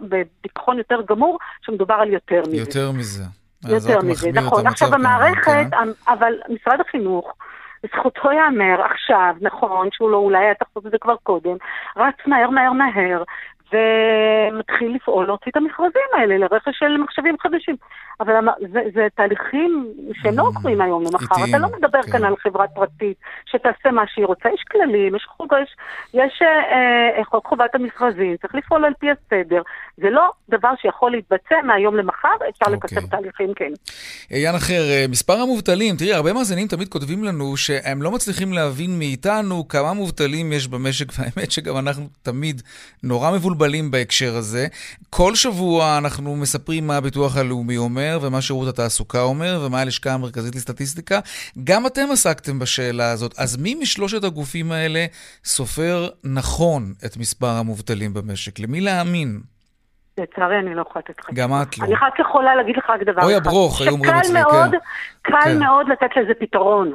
S16: בביטחון יותר גמור, שמדובר על יותר מזה.
S1: יותר מזה.
S16: יותר מזה, נכון. עכשיו המערכת, כן. אבל משרד החינוך, לזכותו ייאמר עכשיו, נכון, שהוא לא אולי היה לעשות את זה כבר קודם, רץ מהר מהר מהר, ומתחיל לפעול להוציא את המכרזים האלה לרכש של מחשבים חדשים. אבל זה, זה תהליכים שהם לא קורים היום למחר. אתה לא מדבר כן. כאן על חברה פרטית שתעשה מה שהיא רוצה. יש כללים, יש חוק, יש, יש אה, אה, חוק חובת המכרזים, צריך לפעול על פי הסדר. זה לא דבר שיכול להתבצע מהיום למחר, אפשר אוקיי. לקצר תהליכים, כן.
S1: עניין אחר, אה, מספר המובטלים, תראי, הרבה מאזינים תמיד כותבים לנו שהם לא מצליחים להבין מאיתנו כמה מובטלים יש במשק, והאמת שגם אנחנו תמיד נורא מבולבלים בהקשר הזה. כל שבוע אנחנו מספרים מה הביטוח הלאומי אומר. ומה שירות התעסוקה אומר, ומה הלשכה המרכזית לסטטיסטיקה. גם אתם עסקתם בשאלה הזאת. אז מי משלושת הגופים האלה סופר נכון את מספר המובטלים במשק? למי להאמין?
S16: לצערי אני לא יכולה לתת לך.
S1: גם את לא.
S16: אני רק יכולה להגיד לך רק דבר אחד.
S1: אוי הברוך, היו אומרים אצלי,
S16: כן. קל כן. מאוד לתת לזה פתרון.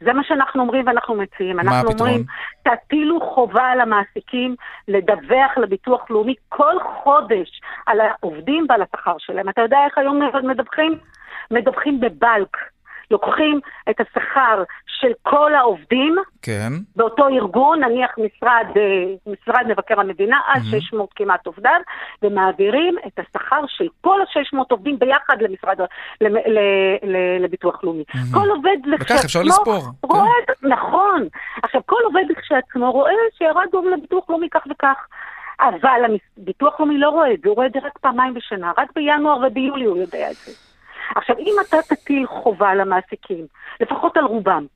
S16: זה מה שאנחנו אומרים ואנחנו מציעים.
S1: מה
S16: אנחנו
S1: הפתרון? אומרים,
S16: תטילו חובה על המעסיקים לדווח לביטוח לאומי כל חודש על העובדים ועל השכר שלהם. אתה יודע איך היום מדווחים? מדווחים בבלק. לוקחים את השכר של כל העובדים
S1: כן.
S16: באותו ארגון, נניח משרד, אה, משרד מבקר המדינה, עד mm-hmm. 600 כמעט עובדיו, ומעבירים את השכר של כל ה-600 עובדים ביחד למשרד, ל, ל, ל, לביטוח לאומי. Mm-hmm. כל עובד
S1: לכשעצמו... וכך אפשר לספור.
S16: רואה, כן. נכון. עכשיו, כל עובד לכשעצמו רואה שירד גם לביטוח לאומי כך וכך. אבל הביטוח לאומי לא רואה את זה, הוא רואה את זה רק פעמיים בשנה, רק בינואר וביולי הוא יודע את זה. עכשיו, אם אתה תטיל חובה על המעסיקים, לפחות על רובם,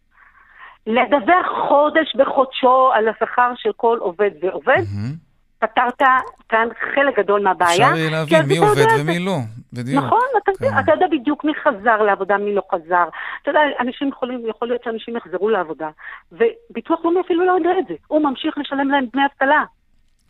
S16: לדווח חודש בחודשו על השכר של כל עובד ועובד, mm-hmm. פתרת כאן חלק גדול מהבעיה.
S1: אפשר יהיה להבין מי עובד ומי לא, בדיוק.
S16: נכון, אתה, כן. אתה יודע בדיוק מי חזר לעבודה, מי לא חזר. אתה יודע, אנשים יכולים, יכול להיות שאנשים יחזרו לעבודה, וביטוח לאומי אפילו לא יודע את זה. הוא ממשיך לשלם להם דמי אבטלה.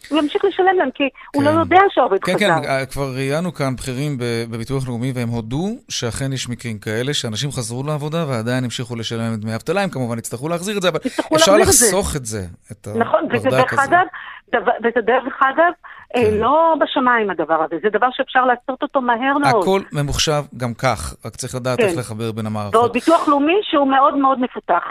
S16: הוא ימשיך לשלם להם, כי כן. הוא לא כן. יודע שהעובד
S1: כן,
S16: חזר.
S1: כן, כן, כבר ראיינו כאן בכירים בביטוח לאומי, והם הודו שאכן יש מקרים כאלה, שאנשים חזרו לעבודה ועדיין המשיכו לשלם להם דמי אבטלה, הם כמובן יצטרכו להחזיר את זה, אבל אפשר לחסוך את זה, את
S16: נכון, וזה דרך אגב, וזה דרך אגב, אה, כן. לא בשמיים הדבר הזה, זה דבר שאפשר לעשות אותו מהר מאוד.
S1: הכל ממוחשב גם כך, רק צריך לדעת איך לחבר בין המערכות.
S16: ועוד ביטוח לאומי שהוא מאוד מאוד מפותח.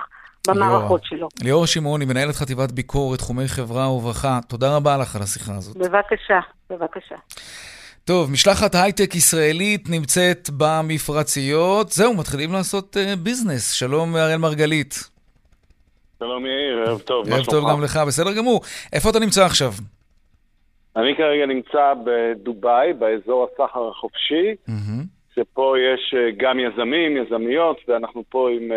S16: במערכות שלו.
S1: ליאור שמעוני, מנהלת חטיבת ביקורת, תחומי חברה וברכה, תודה רבה לך על השיחה הזאת.
S16: בבקשה, בבקשה.
S1: טוב, משלחת הייטק ישראלית נמצאת במפרציות. זהו, מתחילים לעשות uh, ביזנס. שלום, אראל מרגלית.
S17: שלום יאיר, ערב טוב.
S1: ערב טוב גם לך, בסדר גמור. איפה אתה נמצא עכשיו?
S17: אני כרגע נמצא בדובאי, באזור הסחר החופשי, mm-hmm. שפה יש אה, גם יזמים, יזמיות, ואנחנו פה עם...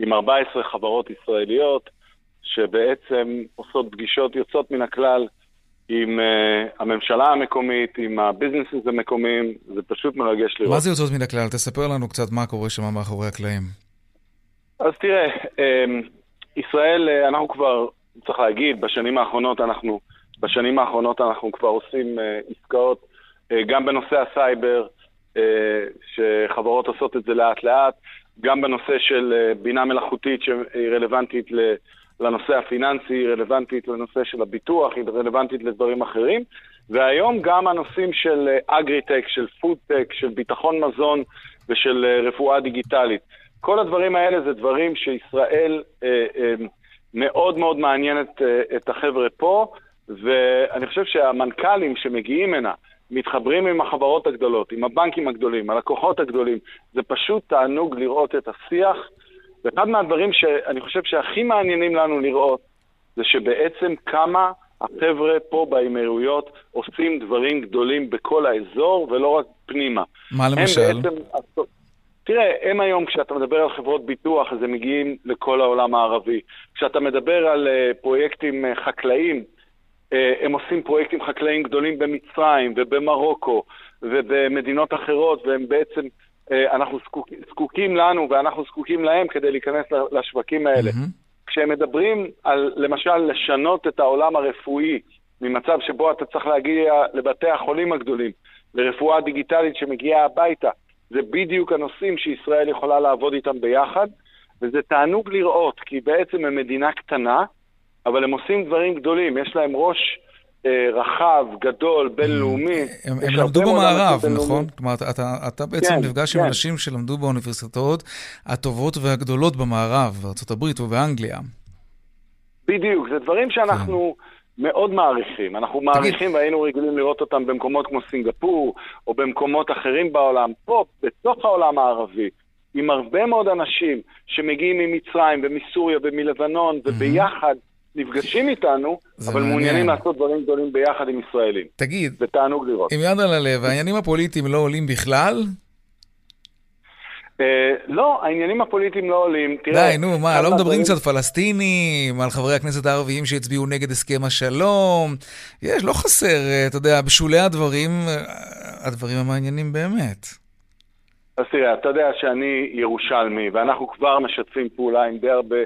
S17: עם 14 חברות ישראליות, שבעצם עושות פגישות יוצאות מן הכלל עם uh, הממשלה המקומית, עם הביזנסים המקומיים, זה פשוט מרגש לראות.
S1: מה זה יוצאות מן הכלל? תספר לנו קצת מה קורה שם מאחורי הקלעים.
S17: אז תראה, um, ישראל, uh, אנחנו כבר, צריך להגיד, בשנים האחרונות אנחנו, בשנים האחרונות אנחנו כבר עושים עסקאות גם בנושא הסייבר, שחברות עושות את זה לאט לאט, גם בנושא של אה, בינה מלאכותית שהיא רלוונטית לנושא הפיננסי, היא רלוונטית לנושא של הביטוח, היא רלוונטית לדברים אחרים. והיום גם הנושאים של אגריטק, אה, של פודטק, של ביטחון מזון ושל אה, רפואה דיגיטלית. כל הדברים האלה זה דברים שישראל מאוד מאוד מעניינת את החבר'ה פה, ואני חושב שהמנכ"לים שמגיעים הנה, מתחברים עם החברות הגדולות, עם הבנקים הגדולים, הלקוחות הגדולים. זה פשוט תענוג לראות את השיח. ואחד מהדברים שאני חושב שהכי מעניינים לנו לראות, זה שבעצם כמה החבר'ה פה באמירויות עושים דברים גדולים בכל האזור, ולא רק פנימה.
S1: מה למשל? בעצם,
S17: תראה, הם היום, כשאתה מדבר על חברות ביטוח, אז הם מגיעים לכל העולם הערבי. כשאתה מדבר על uh, פרויקטים uh, חקלאיים, אה, הם עושים פרויקטים חקלאיים גדולים במצרים ובמרוקו ובמדינות אחרות, והם בעצם, אה, אנחנו זקוק, זקוקים לנו ואנחנו זקוקים להם כדי להיכנס לשווקים האלה. Mm-hmm. כשהם מדברים על, למשל, לשנות את העולם הרפואי ממצב שבו אתה צריך להגיע לבתי החולים הגדולים, לרפואה דיגיטלית שמגיעה הביתה, זה בדיוק הנושאים שישראל יכולה לעבוד איתם ביחד, וזה תענוג לראות, כי בעצם הם מדינה קטנה, אבל הם עושים דברים גדולים, יש להם ראש אה, רחב, גדול, בינלאומי.
S1: הם, הם למדו במערב, נכון? כלומר, אתה, אתה בעצם כן, נפגש כן. עם אנשים שלמדו באוניברסיטאות הטובות והגדולות במערב, בארה"ב ובאנגליה.
S17: בדיוק, זה דברים שאנחנו... כן. מאוד מעריכים. אנחנו מעריכים והיינו רגילים לראות אותם במקומות כמו סינגפור, או במקומות אחרים בעולם. פה, בתוך העולם הערבי, עם הרבה מאוד אנשים שמגיעים ממצרים ומסוריה ומלבנון, וביחד נפגשים איתנו, אבל מעניין. מעוניינים לעשות דברים גדולים ביחד עם ישראלים.
S1: תגיד,
S17: זה תענוג לראות.
S1: עם יד על הלב, העניינים הפוליטיים לא עולים בכלל?
S17: אה, לא, העניינים הפוליטיים לא עולים.
S1: די, נו, מה, לא מדברים קצת פלסטינים, על חברי הכנסת הערביים שהצביעו נגד הסכם השלום? יש, לא חסר, אה, אתה יודע, בשולי הדברים, אה, הדברים המעניינים באמת.
S17: אז תראה, אתה יודע שאני ירושלמי, ואנחנו כבר משתפים פעולה עם די הרבה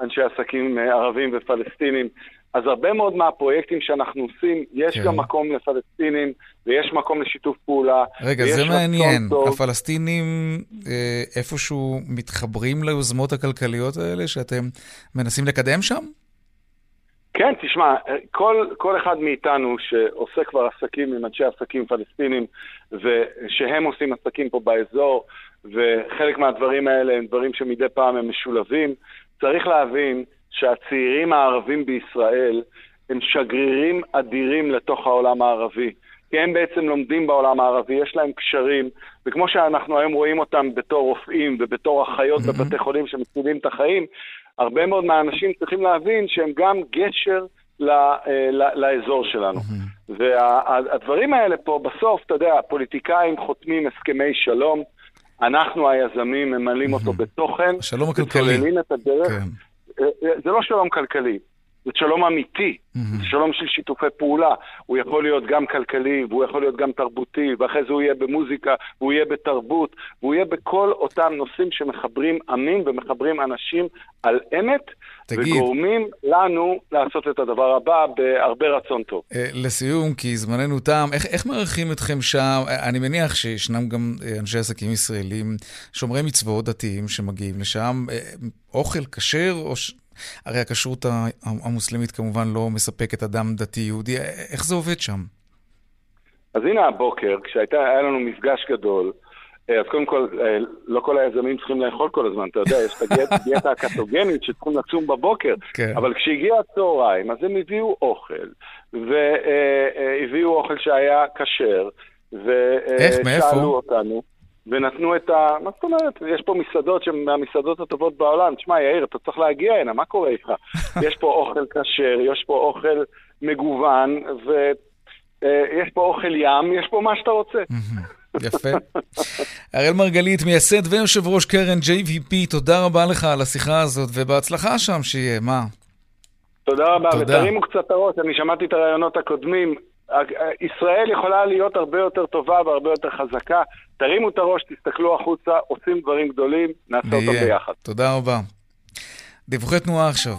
S17: אנשי עסקים ערבים ופלסטינים. אז הרבה מאוד מהפרויקטים שאנחנו עושים, יש כן. גם מקום לפלסטינים, ויש מקום לשיתוף פעולה.
S1: רגע, זה מעניין. הפלסטינים אה, איפשהו מתחברים ליוזמות הכלכליות האלה שאתם מנסים לקדם שם?
S17: כן, תשמע, כל, כל אחד מאיתנו שעושה כבר עסקים עם אנשי עסקים פלסטינים, ושהם עושים עסקים פה באזור, וחלק מהדברים האלה הם דברים שמדי פעם הם משולבים, צריך להבין שהצעירים הערבים בישראל הם שגרירים אדירים לתוך העולם הערבי. כי הם בעצם לומדים בעולם הערבי, יש להם קשרים, וכמו שאנחנו היום רואים אותם בתור רופאים ובתור אחיות mm-hmm. בבתי חולים שמצילים את החיים, הרבה מאוד מהאנשים צריכים להבין שהם גם גשר ל, אה, ל, לאזור שלנו. Mm-hmm. והדברים האלה פה, בסוף, אתה יודע, הפוליטיקאים חותמים הסכמי שלום, אנחנו היזמים ממלאים. אותו בתוכן.
S1: שלום הכלכלי.
S17: את הדרך. כן. אה, אה, זה לא שלום כלכלי, זה שלום אמיתי. זה שלום של שיתופי פעולה. הוא יכול להיות גם כלכלי, והוא יכול להיות גם תרבותי, ואחרי זה הוא יהיה במוזיקה, והוא יהיה בתרבות, והוא יהיה בכל אותם נושאים שמחברים עמים ומחברים אנשים על אמת, תגיד, וגורמים לנו לעשות את הדבר הבא בהרבה רצון טוב.
S1: אה, לסיום, כי זמננו תם, איך, איך מערכים אתכם שם? אני מניח שישנם גם אנשי עסקים ישראלים, שומרי מצוות דתיים שמגיעים לשם. אוכל כשר, או ש... הרי הכשרות המוסלמית כמובן לא מספקת אדם דתי-יהודי, איך זה עובד שם?
S17: אז הנה הבוקר, כשהיה לנו מפגש גדול, אה, אז קודם כל, אה, לא כל היזמים צריכים לאכול כל הזמן, אתה יודע, יש את הדיאטה הקטוגנית שצריכים לצום בבוקר, כן. אבל כשהגיע הצהריים, אז הם הביאו אוכל, והביאו אוכל שהיה כשר, ושאלו אותנו. ונתנו את ה... מה זאת אומרת? יש פה מסעדות שהן מהמסעדות הטובות בעולם. תשמע, יאיר, אתה צריך להגיע הנה, מה קורה איתך? יש פה אוכל כשר, יש פה אוכל מגוון, ויש פה אוכל ים, יש פה מה שאתה רוצה.
S1: יפה. אראל מרגלית, מייסד ויושב ראש קרן JVP, תודה רבה לך על השיחה הזאת, ובהצלחה שם שיהיה, מה?
S17: תודה רבה, ותרימו קצת את הראש, אני שמעתי את הרעיונות הקודמים. ישראל יכולה להיות הרבה יותר טובה והרבה יותר חזקה. תרימו את הראש, תסתכלו החוצה, עושים דברים גדולים, נעשה אותם ביחד.
S1: תודה רבה. דיווחי תנועה עכשיו.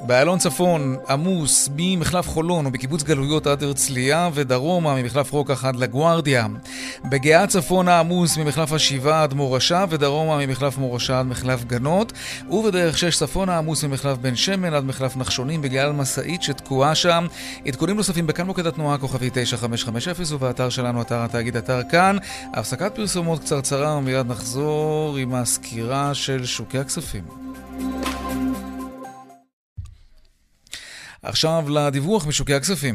S1: באיילון צפון עמוס ממחלף חולון ובקיבוץ גלויות עד הרצליה ודרומה ממחלף רוקח עד לגוארדיה. בגאה צפונה עמוס ממחלף השבעה עד מורשה ודרומה ממחלף מורשה עד מחלף גנות ובדרך שש צפונה עמוס ממחלף בן שמן עד מחלף נחשונים בגלל משאית שתקועה שם. עדכונים נוספים בכאן מוקד התנועה כוכבי 9550 ובאתר שלנו אתר התאגיד אתר כאן. הפסקת פרסומות קצרצרה ומיד נחזור עם הסקירה של שוקי הכספים. עכשיו לדיווח משוקי הכספים.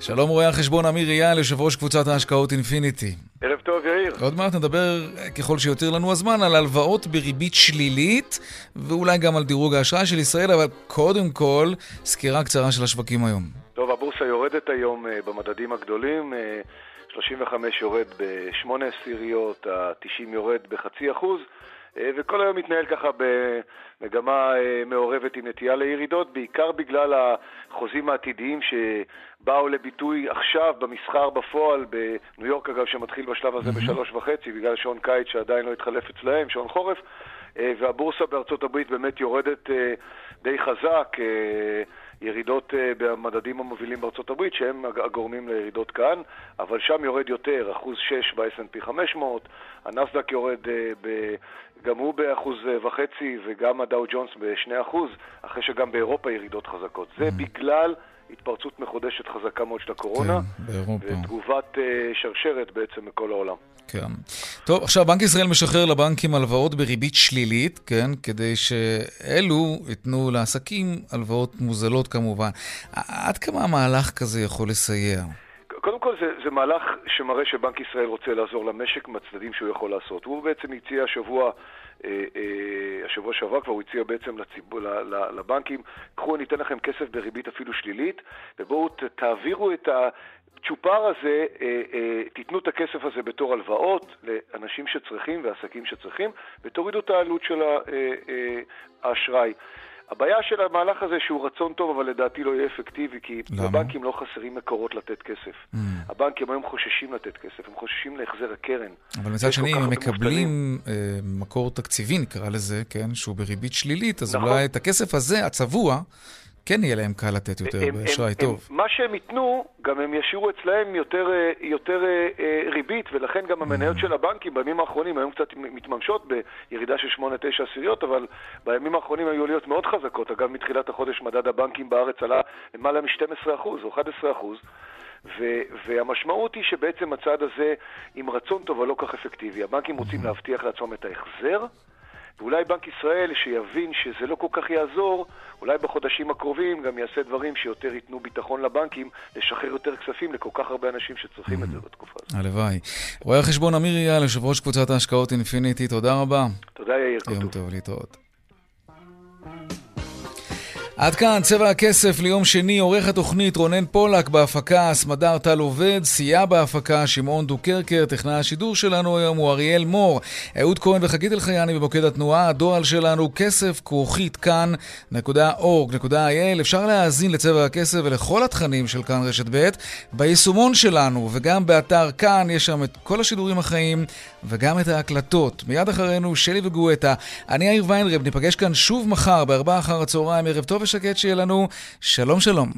S1: שלום רואה החשבון אמיר אייל, יושב ראש קבוצת ההשקעות אינפיניטי.
S17: ערב טוב, יאיר.
S1: עוד מעט נדבר, ככל שיותר לנו הזמן, על הלוואות בריבית שלילית, ואולי גם על דירוג האשראי של ישראל, אבל קודם כל, סקירה קצרה של השווקים היום.
S17: טוב, הבורסה יורדת היום אה, במדדים הגדולים. אה,
S18: 35 יורד ב-8 עשיריות, ה-90 יורד בחצי אחוז. אה, וכל היום מתנהל ככה במגמה אה, מעורבת עם נטייה לירידות, בעיקר בגלל החוזים העתידיים שבאו לביטוי עכשיו במסחר בפועל, בניו יורק אגב, שמתחיל בשלב הזה בשלוש וחצי, בגלל שעון קיץ שעדיין לא התחלף אצלהם, שעון חורף, אה, והבורסה בארצות הברית באמת יורדת די חזק. ירידות uh, במדדים המובילים בארצות הברית, שהם הגורמים לירידות כאן, אבל שם יורד יותר, אחוז 6 ב-S&P 500, הנסדק יורד uh, ב, גם הוא באחוז uh, וחצי וגם הדאו ג'ונס בשני אחוז, אחרי שגם באירופה ירידות חזקות. זה mm. בגלל... התפרצות מחודשת חזקה מאוד של הקורונה,
S1: כן, באירופה.
S18: ותגובת uh, שרשרת בעצם מכל העולם.
S1: כן. טוב, עכשיו בנק ישראל משחרר לבנקים הלוואות בריבית שלילית, כן? כדי שאלו ייתנו לעסקים הלוואות מוזלות כמובן. עד כמה המהלך כזה יכול לסייע?
S18: קודם כל זה, זה מהלך שמראה שבנק ישראל רוצה לעזור למשק מהצדדים שהוא יכול לעשות. הוא בעצם הציע השבוע השבוע שעבר כבר הוא הציע בעצם לציבור, לבנקים, קחו, אני אתן לכם כסף בריבית אפילו שלילית, ובואו תעבירו את הצ'ופר הזה, אה, תיתנו את הכסף הזה בתור הלוואות לאנשים שצריכים ועסקים שצריכים, ותורידו את העלות של האשראי. הבעיה של המהלך הזה שהוא רצון טוב, אבל לדעתי לא יהיה אפקטיבי, כי למה? לבנקים לא חסרים מקורות לתת כסף. Mm. הבנקים היום חוששים לתת כסף, הם חוששים להחזר הקרן.
S1: אבל מצד שני, אם הם מקבלים uh, מקור תקציבי, נקרא לזה, כן, שהוא בריבית שלילית, אז נכון. אולי את הכסף הזה, הצבוע, כן יהיה להם קל לתת יותר באשראי טוב.
S18: הם, מה שהם ייתנו, גם הם ישאירו אצלהם יותר, אה, יותר אה, אה, ריבית, ולכן גם המניות mm. של הבנקים בימים האחרונים היום קצת מתממשות בירידה של 8-9 עשיריות, אבל בימים האחרונים היו עליות מאוד חזקות. אגב, מתחילת החודש מדד הבנקים בארץ עלה למעלה מ-12% או 11%. ו- והמשמעות היא שבעצם הצעד הזה עם רצון טוב אבל לא כך אפקטיבי. הבנקים רוצים mm. להבטיח לעצמם את ההחזר, ואולי בנק ישראל, שיבין שזה לא כל כך יעזור, אולי בחודשים הקרובים גם יעשה דברים שיותר ייתנו ביטחון לבנקים, לשחרר יותר כספים לכל כך הרבה אנשים שצריכים את זה בתקופה הזאת.
S1: הלוואי. רואה החשבון אמיר אייל, יושב ראש קבוצת ההשקעות אינפיניטי, תודה רבה.
S18: תודה יאיר.
S1: יום טוב, להתראות. עד כאן צבע הכסף ליום שני, עורך התוכנית רונן פולק בהפקה, סמדר טל עובד, סייע בהפקה שמעון דוקרקר, טכנאי השידור שלנו היום הוא אריאל מור, אהוד כהן וחגית אלחייני במוקד התנועה, הדואל שלנו כסף כרוכית כאן.org.il אפשר להאזין לצבע הכסף ולכל התכנים של כאן רשת ב' ביישומון שלנו וגם באתר כאן, יש שם את כל השידורים החיים וגם את ההקלטות. מיד אחרינו שלי וגואטה, אני יאיר ויינרב, ניפגש כאן שוב מחר בארבעה אחר הצהריים, ערב טוב ושקט שיהיה לנו. שלום שלום.